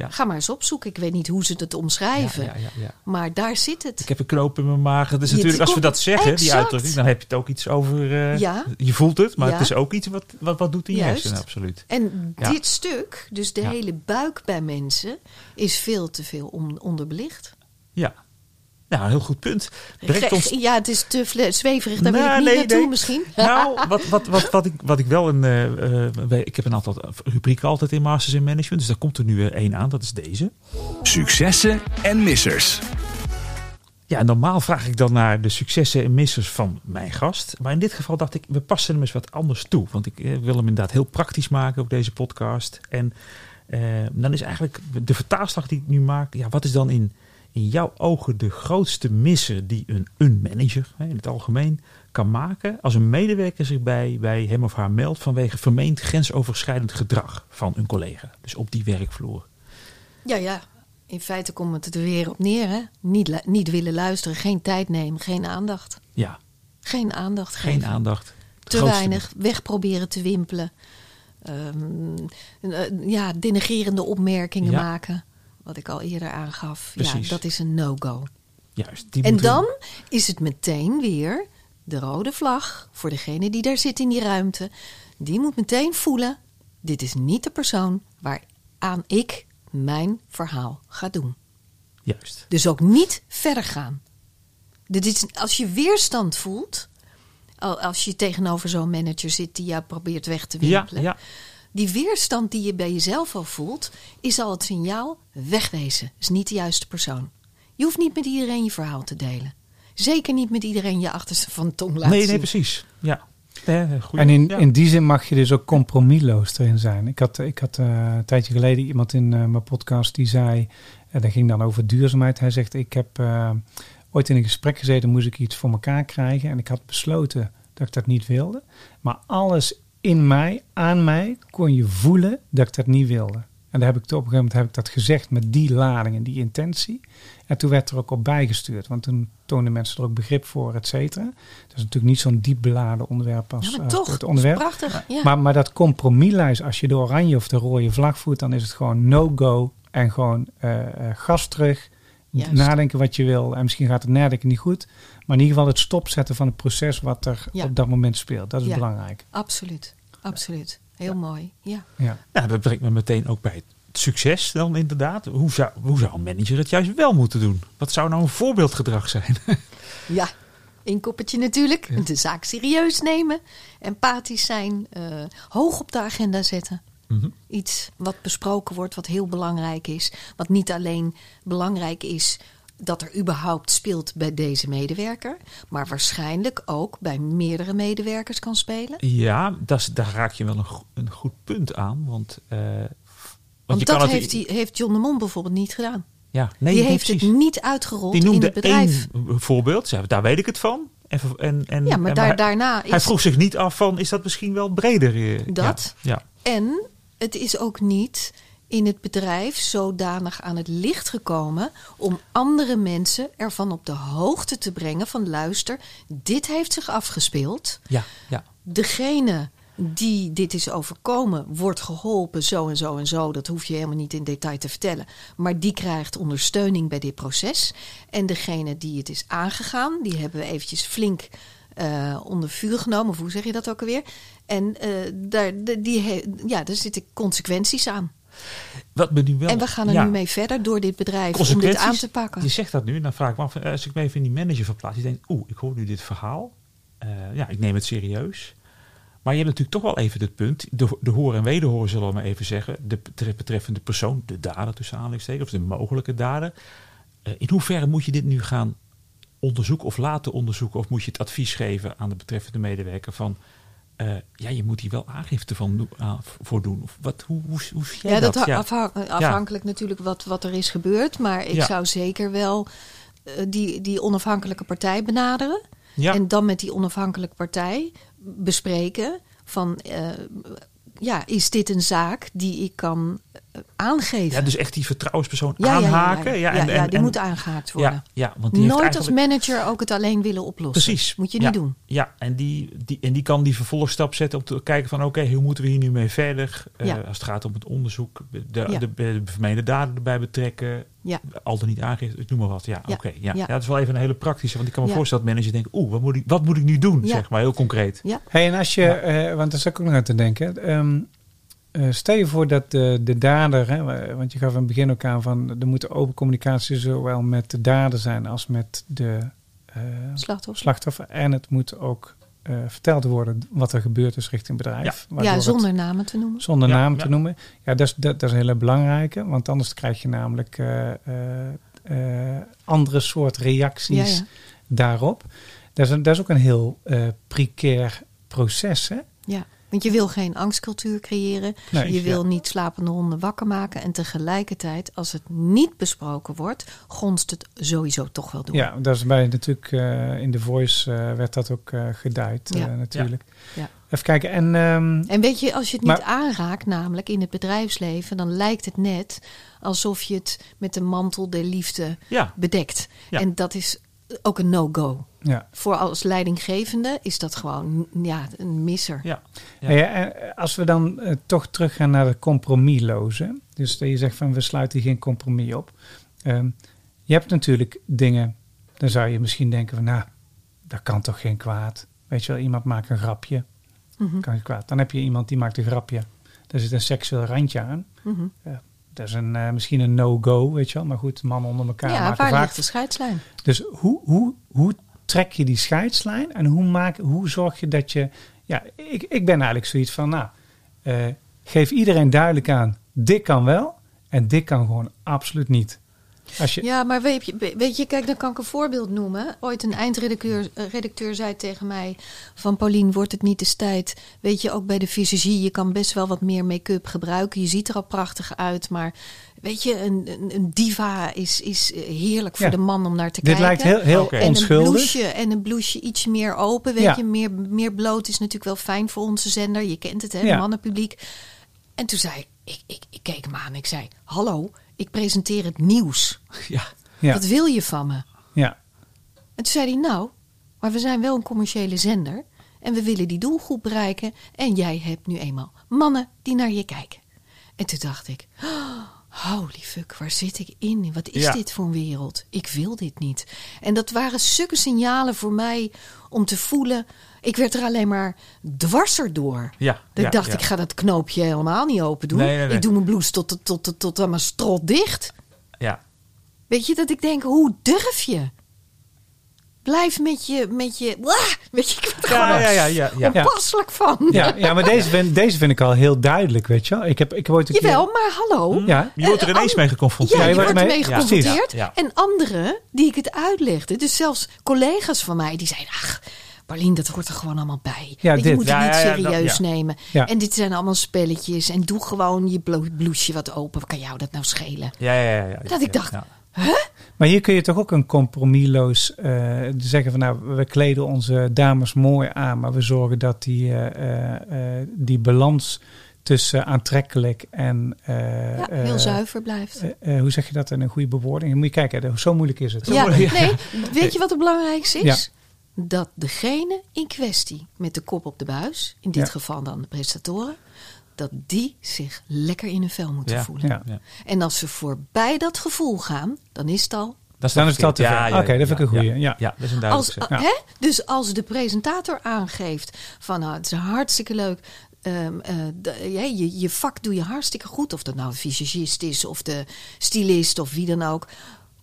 Ja. Ga maar eens opzoeken. Ik weet niet hoe ze het omschrijven. Ja, ja. Maar daar zit het. Ik heb een knoop in mijn maag. Je- natuurlijk, als we dat zeggen, die uitdrukking, dan heb je het ook iets over. Ja. Je voelt het, maar het is ook iets wat, wat, wat doet in je hersenen, absoluut. En dit stuk, dus de hele buik bij mensen, is veel te veel on- onderbelicht. Ja. Ja, een heel goed punt. Brengt ons Ja, het is te zweverig. Daar wil Nou, ik niet nee, naartoe nee. misschien. Nou, wat, wat, wat, wat, ik, wat ik wel een. eh, eh, ik heb een aantal rubrieken altijd in Masters in Management. Dus daar komt er nu eh, één aan. Dat is deze. Successen en missers. Ja, normaal vraag ik dan naar de successen en missers van mijn gast. Maar in dit geval dacht ik, we passen hem eens wat anders toe. Want ik eh, wil hem inderdaad heel praktisch maken op deze podcast. En eh, dan is eigenlijk de vertaalslag die ik nu maak. Ja, wat is dan in, in jouw ogen de grootste misser die een, een manager hè, in het algemeen kan maken als een medewerker zich bij, bij hem of haar meldt vanwege vermeend grensoverschrijdend gedrag van een collega. Dus op die werkvloer. Ja, ja. In feite komt het er weer op neer. Hè? Niet, niet willen luisteren, geen tijd nemen, geen aandacht. Ja, Geen aandacht geen aandacht. Het Te weinig, weg proberen te wimpelen. Eh, ja, denigerende opmerkingen Ja. maken. Wat ik al eerder aangaf. Precies. Ja, dat is een no-go. Juist. Die En dan is het meteen weer de rode vlag voor degene die daar zit in die ruimte. Die moet meteen voelen: dit is niet de persoon waaraan ik mijn verhaal ga doen. Juist. Dus ook niet verder gaan. Dit is, als je weerstand voelt, al- als je tegenover zo'n manager zit die jou probeert weg te Ja, wimpelen, ja. Die weerstand die je bij jezelf al voelt, is al het signaal wegwezen. Is niet de juiste persoon. Je hoeft niet met iedereen je verhaal te delen. Zeker niet met iedereen je achterste van tong laten Nee, nee, precies. Ja. En in, ja. in die zin mag je dus ook compromisloos erin zijn. Ik had, ik had eh, een tijdje geleden iemand in eh, mijn podcast die zei, en dat ging dan over duurzaamheid. Hij zegt, ik heb eh, ooit in een gesprek gezeten, moest ik iets voor elkaar krijgen. En ik had besloten dat ik dat niet wilde. Maar alles in mij, aan mij, kon je voelen dat ik dat niet wilde. En daar heb ik op een gegeven moment heb ik dat gezegd met die lading en die intentie. En toen werd er ook op bijgestuurd. Want toen toonden mensen er ook begrip voor, et cetera. Dat is natuurlijk niet zo'n diep beladen onderwerp als Ja, maar als toch, het is onderwerp. prachtig. Ja. Maar, maar dat compromislijst, als je de oranje of de rode vlag voert, dan is het gewoon no-go en gewoon eh, eh, gas terug. Juist. Nadenken wat je wil. En misschien gaat het nadenken niet goed. Maar in ieder geval het stopzetten van het proces wat er Ja. op dat moment speelt. Dat is Ja. belangrijk. Absoluut, absoluut. Heel mooi. Ja. Ja. Nou, dat brengt me meteen ook bij het succes dan inderdaad. Hoe zou, hoe zou een manager het juist wel moeten doen? Wat zou nou een voorbeeldgedrag zijn? Ja, inkoppertje natuurlijk. De zaak serieus nemen. Empathisch zijn. eh, hoog op de agenda zetten. Mhm. Iets wat besproken wordt, wat heel belangrijk is. Wat niet alleen belangrijk is dat er überhaupt speelt bij deze medewerker. Maar waarschijnlijk ook bij meerdere medewerkers kan spelen. Ja, dat daar raak je wel een, go- een goed punt aan. Want, eh, want, dat het- heeft, die, heeft John de Mol bijvoorbeeld niet gedaan. Ja, nee, die heeft precies. het niet uitgerold Die in noemde het bedrijf. één voorbeeld. Daar weet ik het van. En, en, en, Ja, maar daar, daarna is Hij vroeg zich niet af van, is dat misschien wel breder? eh, Dat. Ja, En het is ook niet in het bedrijf zodanig aan het licht gekomen om andere mensen ervan op de hoogte te brengen van luister, dit heeft zich afgespeeld. ja, ja. Degene die dit is overkomen, wordt geholpen zo en zo en zo. Dat hoef je helemaal niet in detail te vertellen. Maar die krijgt ondersteuning bij dit proces. En degene die het is aangegaan, die hebben we eventjes flink eh, onder vuur genomen. Of hoe zeg je dat ook alweer? En eh, daar, die ja, daar zitten consequenties aan. Wat me nu wel, en we gaan er ja. nu mee verder door dit bedrijf om dit aan te pakken. Je zegt dat nu, en dan vraag ik me af, eh, als ik me even in die manager verplaats, die denkt, oeh, ik hoor nu dit verhaal. Eh, ja, ik neem het serieus. Maar je hebt natuurlijk toch wel even het punt, de, de hoor en wederhoor zullen we maar even zeggen, de betre- betreffende persoon, de dader tussen aanhalingstekens, of de mogelijke dader. Eh, in hoeverre moet je dit nu gaan onderzoeken of laten onderzoeken, of moet je het advies geven aan de betreffende medewerker van, eh, ja, je moet hier wel aangifte van doen- aan- voor doen. Of wat, hoe, hoe, hoe zie jij Ja, dat, dat? ha- afha- afhankelijk natuurlijk wat, wat er is gebeurd. Maar ik Ja. zou zeker wel eh, die, die onafhankelijke partij benaderen. Ja. En dan met die onafhankelijke partij bespreken van... eh, ja, is dit een zaak die ik kan aangeven. Ja, dus echt die vertrouwenspersoon Ja, ja, ja, ja, aanhaken. Ja, ja, en, en, die en- moet aangehaakt worden. Ja, ja, want die heeft Nooit als eigenlijk- manager ook het alleen willen oplossen. Precies. Moet je ja, niet doen. Ja, en die, die, en die kan die vervolgstap zetten om te kijken van oké, hoe moeten we hier nu mee verder? Eh, als het gaat om het onderzoek, de, de, Ja. de, de vermeende daden erbij betrekken. Ja. Al dan niet aangifte, ik noem maar wat. Ja, Ja. oké. ja. Ja. Ja. dat is wel even een hele praktische. Want ik kan me Ja. voorstellen dat manager denkt, oeh, wat moet ik, wat moet ik nu doen? Ja. Zeg maar, heel concreet. Ja. Hey, en als je, eh, want daar zat ik ook nog aan te denken. Ehm, eh, stel je voor dat de, de dader, hè, wa- want je gaf in het begin ook aan van er moet open communicatie zowel met de dader zijn als met de eh, Slachtoffer. slachtoffer. En het moet ook eh, verteld worden wat er gebeurd is richting bedrijf. Ja, het- zonder namen te noemen. zonder Ja, naam ja. te noemen. Ja, dat is, dat, dat is een hele belangrijke, want anders krijg je namelijk eh, eh, eh, andere soort reacties Ja, ja. daarop. Dat is, dat is ook een heel eh precair proces, hè? Ja, want je wil geen angstcultuur creëren. Nee, je wil ja. niet slapende honden wakker maken. En tegelijkertijd, als het niet besproken wordt, gonst het sowieso toch wel door. Ja, dat is bij natuurlijk eh, in de Voice eh, werd dat ook eh geduid, Ja. natuurlijk. Ja. Even kijken, en ehm, En weet je, als je het niet aanraakt, namelijk in het bedrijfsleven, dan lijkt het net alsof je het met de mantel der liefde bedekt. Ja. En dat is ook een no-go. Ja. Voor als leidinggevende is dat gewoon ja, een misser. ja. Eh, als we dan eh, toch teruggaan naar het compromisloze. Dus dat je zegt van we sluiten geen compromis op. Ehm, je hebt natuurlijk dingen, dan zou je misschien denken van nou, dat kan toch geen kwaad. Weet je wel, iemand maakt een grapje, Mhm, kan geen kwaad. Dan heb je iemand die maakt een grapje, daar zit een seksueel randje aan. mhm. Dat is een, eh, misschien een no-go, weet je wel. Maar goed, mannen onder elkaar Ja, maken waar vaak ligt de scheidslijn? dus hoe, hoe, hoe trek je die scheidslijn en hoe, maak, hoe zorg je dat je. Ja, ik, ik ben eigenlijk zoiets van, nou, eh, geef iedereen duidelijk aan, dit kan wel en dit kan gewoon absoluut niet. Als je, Ja, maar weet je, weet je, kijk, dan kan ik een voorbeeld noemen. Ooit een eindredacteur eh, redacteur zei tegen mij: Van Paulien, wordt het niet eens tijd? Weet je, ook bij de visagie, je kan best wel wat meer make-up gebruiken. Je ziet er al prachtig uit, maar weet je, een, een, een diva is, is eh, heerlijk voor Ja. de man om naar te dit kijken. lijkt heel, heel Oké. en een blouseje en een blouseje iets meer open. Weet Ja. je, meer, meer bloot is natuurlijk wel fijn voor onze zender. Je kent het, hè, Ja. mannenpubliek. En toen zei ik, ik, ik, ik keek hem aan en ik zei: Hallo, ik presenteer het nieuws. ja. Ja, Wat wil je van me? ja, En toen zei hij, nou, maar we zijn wel een commerciële zender. En we willen die doelgroep bereiken. En jij hebt nu eenmaal mannen die naar je kijken. En toen dacht ik, oh, holy fuck, waar zit ik in? Wat is Ja. dit voor een wereld? Ik wil dit niet. En dat waren stukken signalen voor mij om te voelen. Ik werd er alleen maar dwarser door. Ja, Dat ik dacht, ja. ik ga dat knoopje helemaal niet open doen. Nee, nee, nee. Ik doe mijn blouse tot, tot, tot, tot, tot aan mijn strot dicht. ja. Weet je, dat ik denk, hoe durf je? Blijf met je, met je, Wah! weet je, ik word er Ja, gewoon ja, ja, ja, ja. onpasselijk van. ja, ja, maar deze vind, deze vind ik al heel duidelijk, weet je wel. Ik heb, ik heb ooit een Jawel, keer... maar hallo. Ja, Je wordt er ineens an- mee geconfronteerd. Ja, je je wordt ermee mee- geconfronteerd. En anderen die ik het uitlegde, dus zelfs collega's van mij, die zeiden, ach, Paulien, dat hoort er gewoon allemaal bij. Ja, je dit. moet het niet ja, serieus nemen. En dit zijn allemaal spelletjes. En doe gewoon je blo- blouseje wat open. Wat kan jou dat nou schelen? Ja, ja, ja, ja, Dat ik dacht, ja. Maar hier kun je toch ook een compromisloos eh, zeggen van nou, we kleden onze dames mooi aan, maar we zorgen dat die, eh, eh, die balans tussen aantrekkelijk en Ja, heel zuiver blijft. hoe zeg je dat in een goede bewoording? Moet je kijken, zo moeilijk is het. Ja, nee, weet je wat het belangrijkste is? Ja. Dat degene in kwestie met de kop op de buis, in dit Ja. geval dan de presentatoren, dat die zich lekker in hun vel moeten Ja. voelen. Ja. Ja. En als ze voorbij dat gevoel gaan, dan is het al. Dat Dan is het al te ver. Ja, Oké, dat vind ik een ja, goeie, Ja, ja. ja, dat is een Als, hè? Dus als de presentator aangeeft van nou, het is hartstikke leuk. ehm, eh, de- ja, je, je vak doe je hartstikke goed. Of dat nou een visagist is of de stylist of wie dan ook.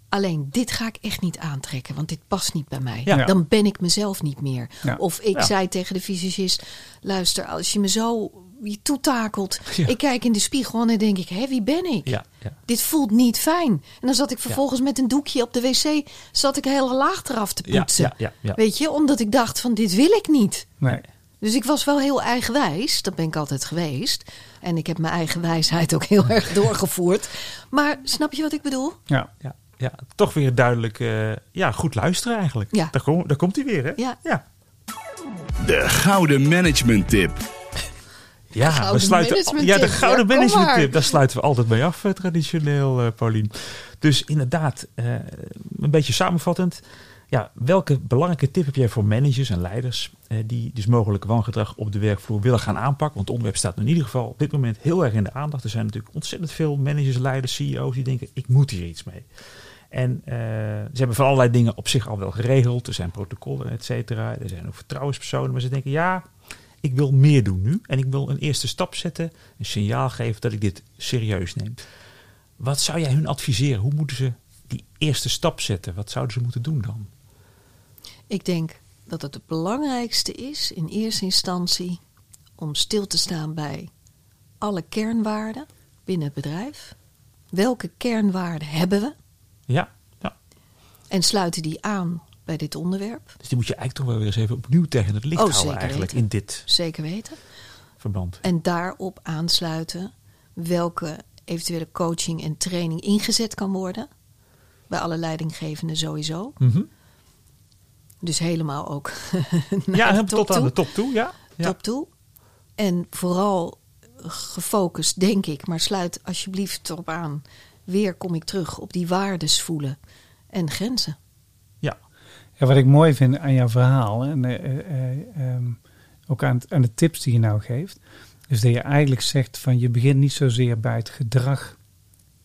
Alleen dit ga ik echt niet aantrekken, want dit past niet bij mij. Ja. Dan ben ik mezelf niet meer. Ja. Of ik Ja. zei tegen de visagist: luister, als je me zo je toetakelt. Ja. Ik kijk in de spiegel en dan denk ik: hé, wie ben ik? Ja, ja. Dit voelt niet fijn. En dan zat ik vervolgens met een doekje op de wc, zat ik heel laag eraf te Ja, poetsen. ja, ja, ja. Weet je, omdat ik dacht van dit wil ik niet. Nee. Dus ik was wel heel eigenwijs. Dat ben ik altijd geweest. En ik heb mijn eigen wijsheid ook heel erg doorgevoerd. Maar snap je wat ik bedoel? Ja. Ja, ja, toch weer duidelijk. eh, ja, goed luisteren eigenlijk. Ja. Daar, kom, daar komt hij weer, hè? Ja. ja. De gouden management tip. Ja, we Gouden sluiten. management Ja, de gouden Ja, management tip. Daar sluiten we altijd mee af, eh, traditioneel, eh Paulien. Dus inderdaad, eh, een beetje samenvattend. Ja, welke belangrijke tip heb jij voor managers en leiders eh, die dus mogelijk wangedrag op de werkvloer willen gaan aanpakken? Want het onderwerp staat in ieder geval op dit moment heel erg in de aandacht. Er zijn natuurlijk ontzettend veel managers, leiders, CEO's die denken: ik moet hier iets mee. En eh, ze hebben van allerlei dingen op zich al wel geregeld. Er zijn protocollen, et cetera. Er zijn ook vertrouwenspersonen. Maar ze denken: ja, ik wil meer doen nu. En ik wil een eerste stap zetten. Een signaal geven dat ik dit serieus neem. Wat zou jij hun adviseren? Hoe moeten ze die eerste stap zetten? Wat zouden ze moeten doen dan? Ik denk dat het het belangrijkste is in eerste instantie om stil te staan bij alle kernwaarden binnen het bedrijf. Welke kernwaarden hebben we? Ja, ja. En sluiten die aan bij dit onderwerp? Dus die moet je eigenlijk toch wel weer eens even opnieuw tegen het licht Oh, houden eigenlijk weten. in dit Zeker weten. verband. En daarop aansluiten welke eventuele coaching en training ingezet kan worden. Bij alle leidinggevenden sowieso. Mhm. Dus helemaal ook Ja, tot aan de top toe. Ja. ja. top toe. En vooral gefocust, denk ik, maar sluit alsjeblieft erop aan. Weer kom ik terug op die waardes voelen en grenzen. ja. Ja, wat ik mooi vind aan jouw verhaal en eh, eh, eh, ehm, ook aan, aan de tips die je nou geeft, is dat je eigenlijk zegt van je begint niet zozeer bij het gedrag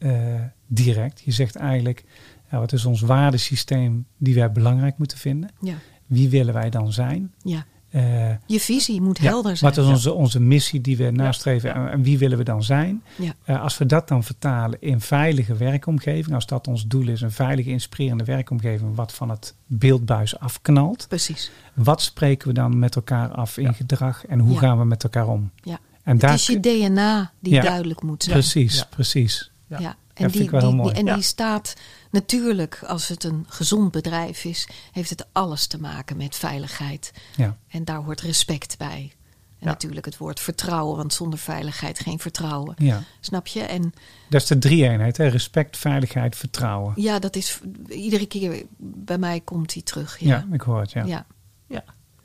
eh, direct. Je zegt eigenlijk, ja, wat is ons waardesysteem die wij belangrijk moeten vinden? Ja, Wie willen wij dan zijn? ja. Eh, Je visie moet ja, helder zijn. Wat is onze, onze missie die we nastreven ja. En, en wie willen we dan zijn? Ja. Eh, als we dat dan vertalen in veilige werkomgeving, als dat ons doel is, een veilige, inspirerende werkomgeving, wat van het beeldbuis afknalt, Precies. wat spreken we dan met elkaar af in gedrag en hoe Ja. gaan we met elkaar om? Ja. En Het daar is je DNA die Ja. duidelijk moet zijn. precies, Ja. precies. Ja. Ja. Ja, En, vind die, ik wel heel die- en Ja. die staat natuurlijk, als het een gezond bedrijf is, heeft het alles te maken met veiligheid. Ja. En daar hoort respect bij. En Ja. natuurlijk het woord vertrouwen, want zonder veiligheid geen vertrouwen. Ja. Snap je? En Dat is de drie-eenheid, hè? respect, veiligheid, vertrouwen. ja, dat is iedere keer bij mij komt die terug. Ja, Ja. ik hoor het, ja. ja.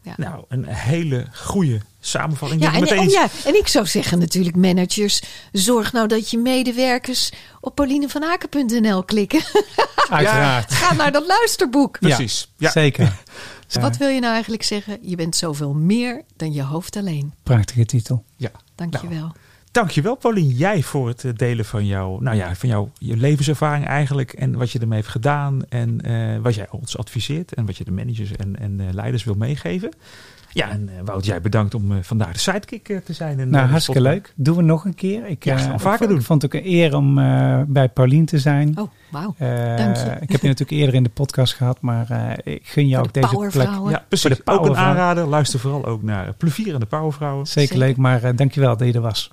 Ja. Nou, een hele goede samenvatting. Ja, en, meteen oh ja, en ik zou zeggen natuurlijk managers, zorg nou dat je medewerkers op paulinevanhaken.nl klikken. Uiteraard. Ga naar dat luisterboek. Precies. Ja. Zeker. Dus wat wil je nou eigenlijk zeggen? Je bent zoveel meer dan je hoofd alleen. Prachtige titel. Ja. Dankjewel. Nou, Dankjewel, Paulien. Jij voor het eh, delen van jouw, nou ja, van jouw je levenservaring eigenlijk. En wat je ermee heeft gedaan. En eh, wat jij ons adviseert. En wat je de managers en, en eh, leiders wil meegeven. Ja, en eh, Wout, jij bedankt om eh, vandaag de sidekick te zijn. in, Nou, hartstikke leuk. Doen we nog een keer. Ik, Ja, eh, gaan we ik vaker doen. Ik vond het ook een eer om eh, bij Paulien te zijn. Oh, wauw. Eh, dank je. Ik heb je natuurlijk eerder in de podcast gehad, maar eh, ik gun jou ook de deze plek. powervrouwen. Ja, precies. Voor de ook een aanrader. Luister vooral ook naar Plevier en de Powervrouwen. Zeker Zeker. leuk, maar eh, dankjewel dat je er was.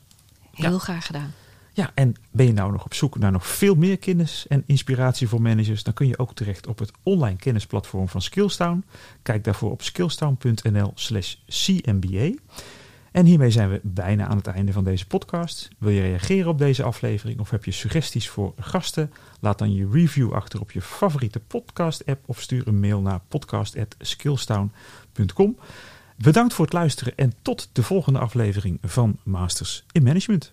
Heel graag gedaan. Ja, en ben je nou nog op zoek naar nog veel meer kennis en inspiratie voor managers, dan kun je ook terecht op het online kennisplatform van Skillstown. Kijk daarvoor op skillstown.nl/slash CMBA. En hiermee zijn we bijna aan het einde van deze podcast. Wil je reageren op deze aflevering of heb je suggesties voor gasten? Laat dan je review achter op je favoriete podcast-app of stuur een mail naar podcast.skillstown.com. Bedankt voor het luisteren en tot de volgende aflevering van Masters in Management.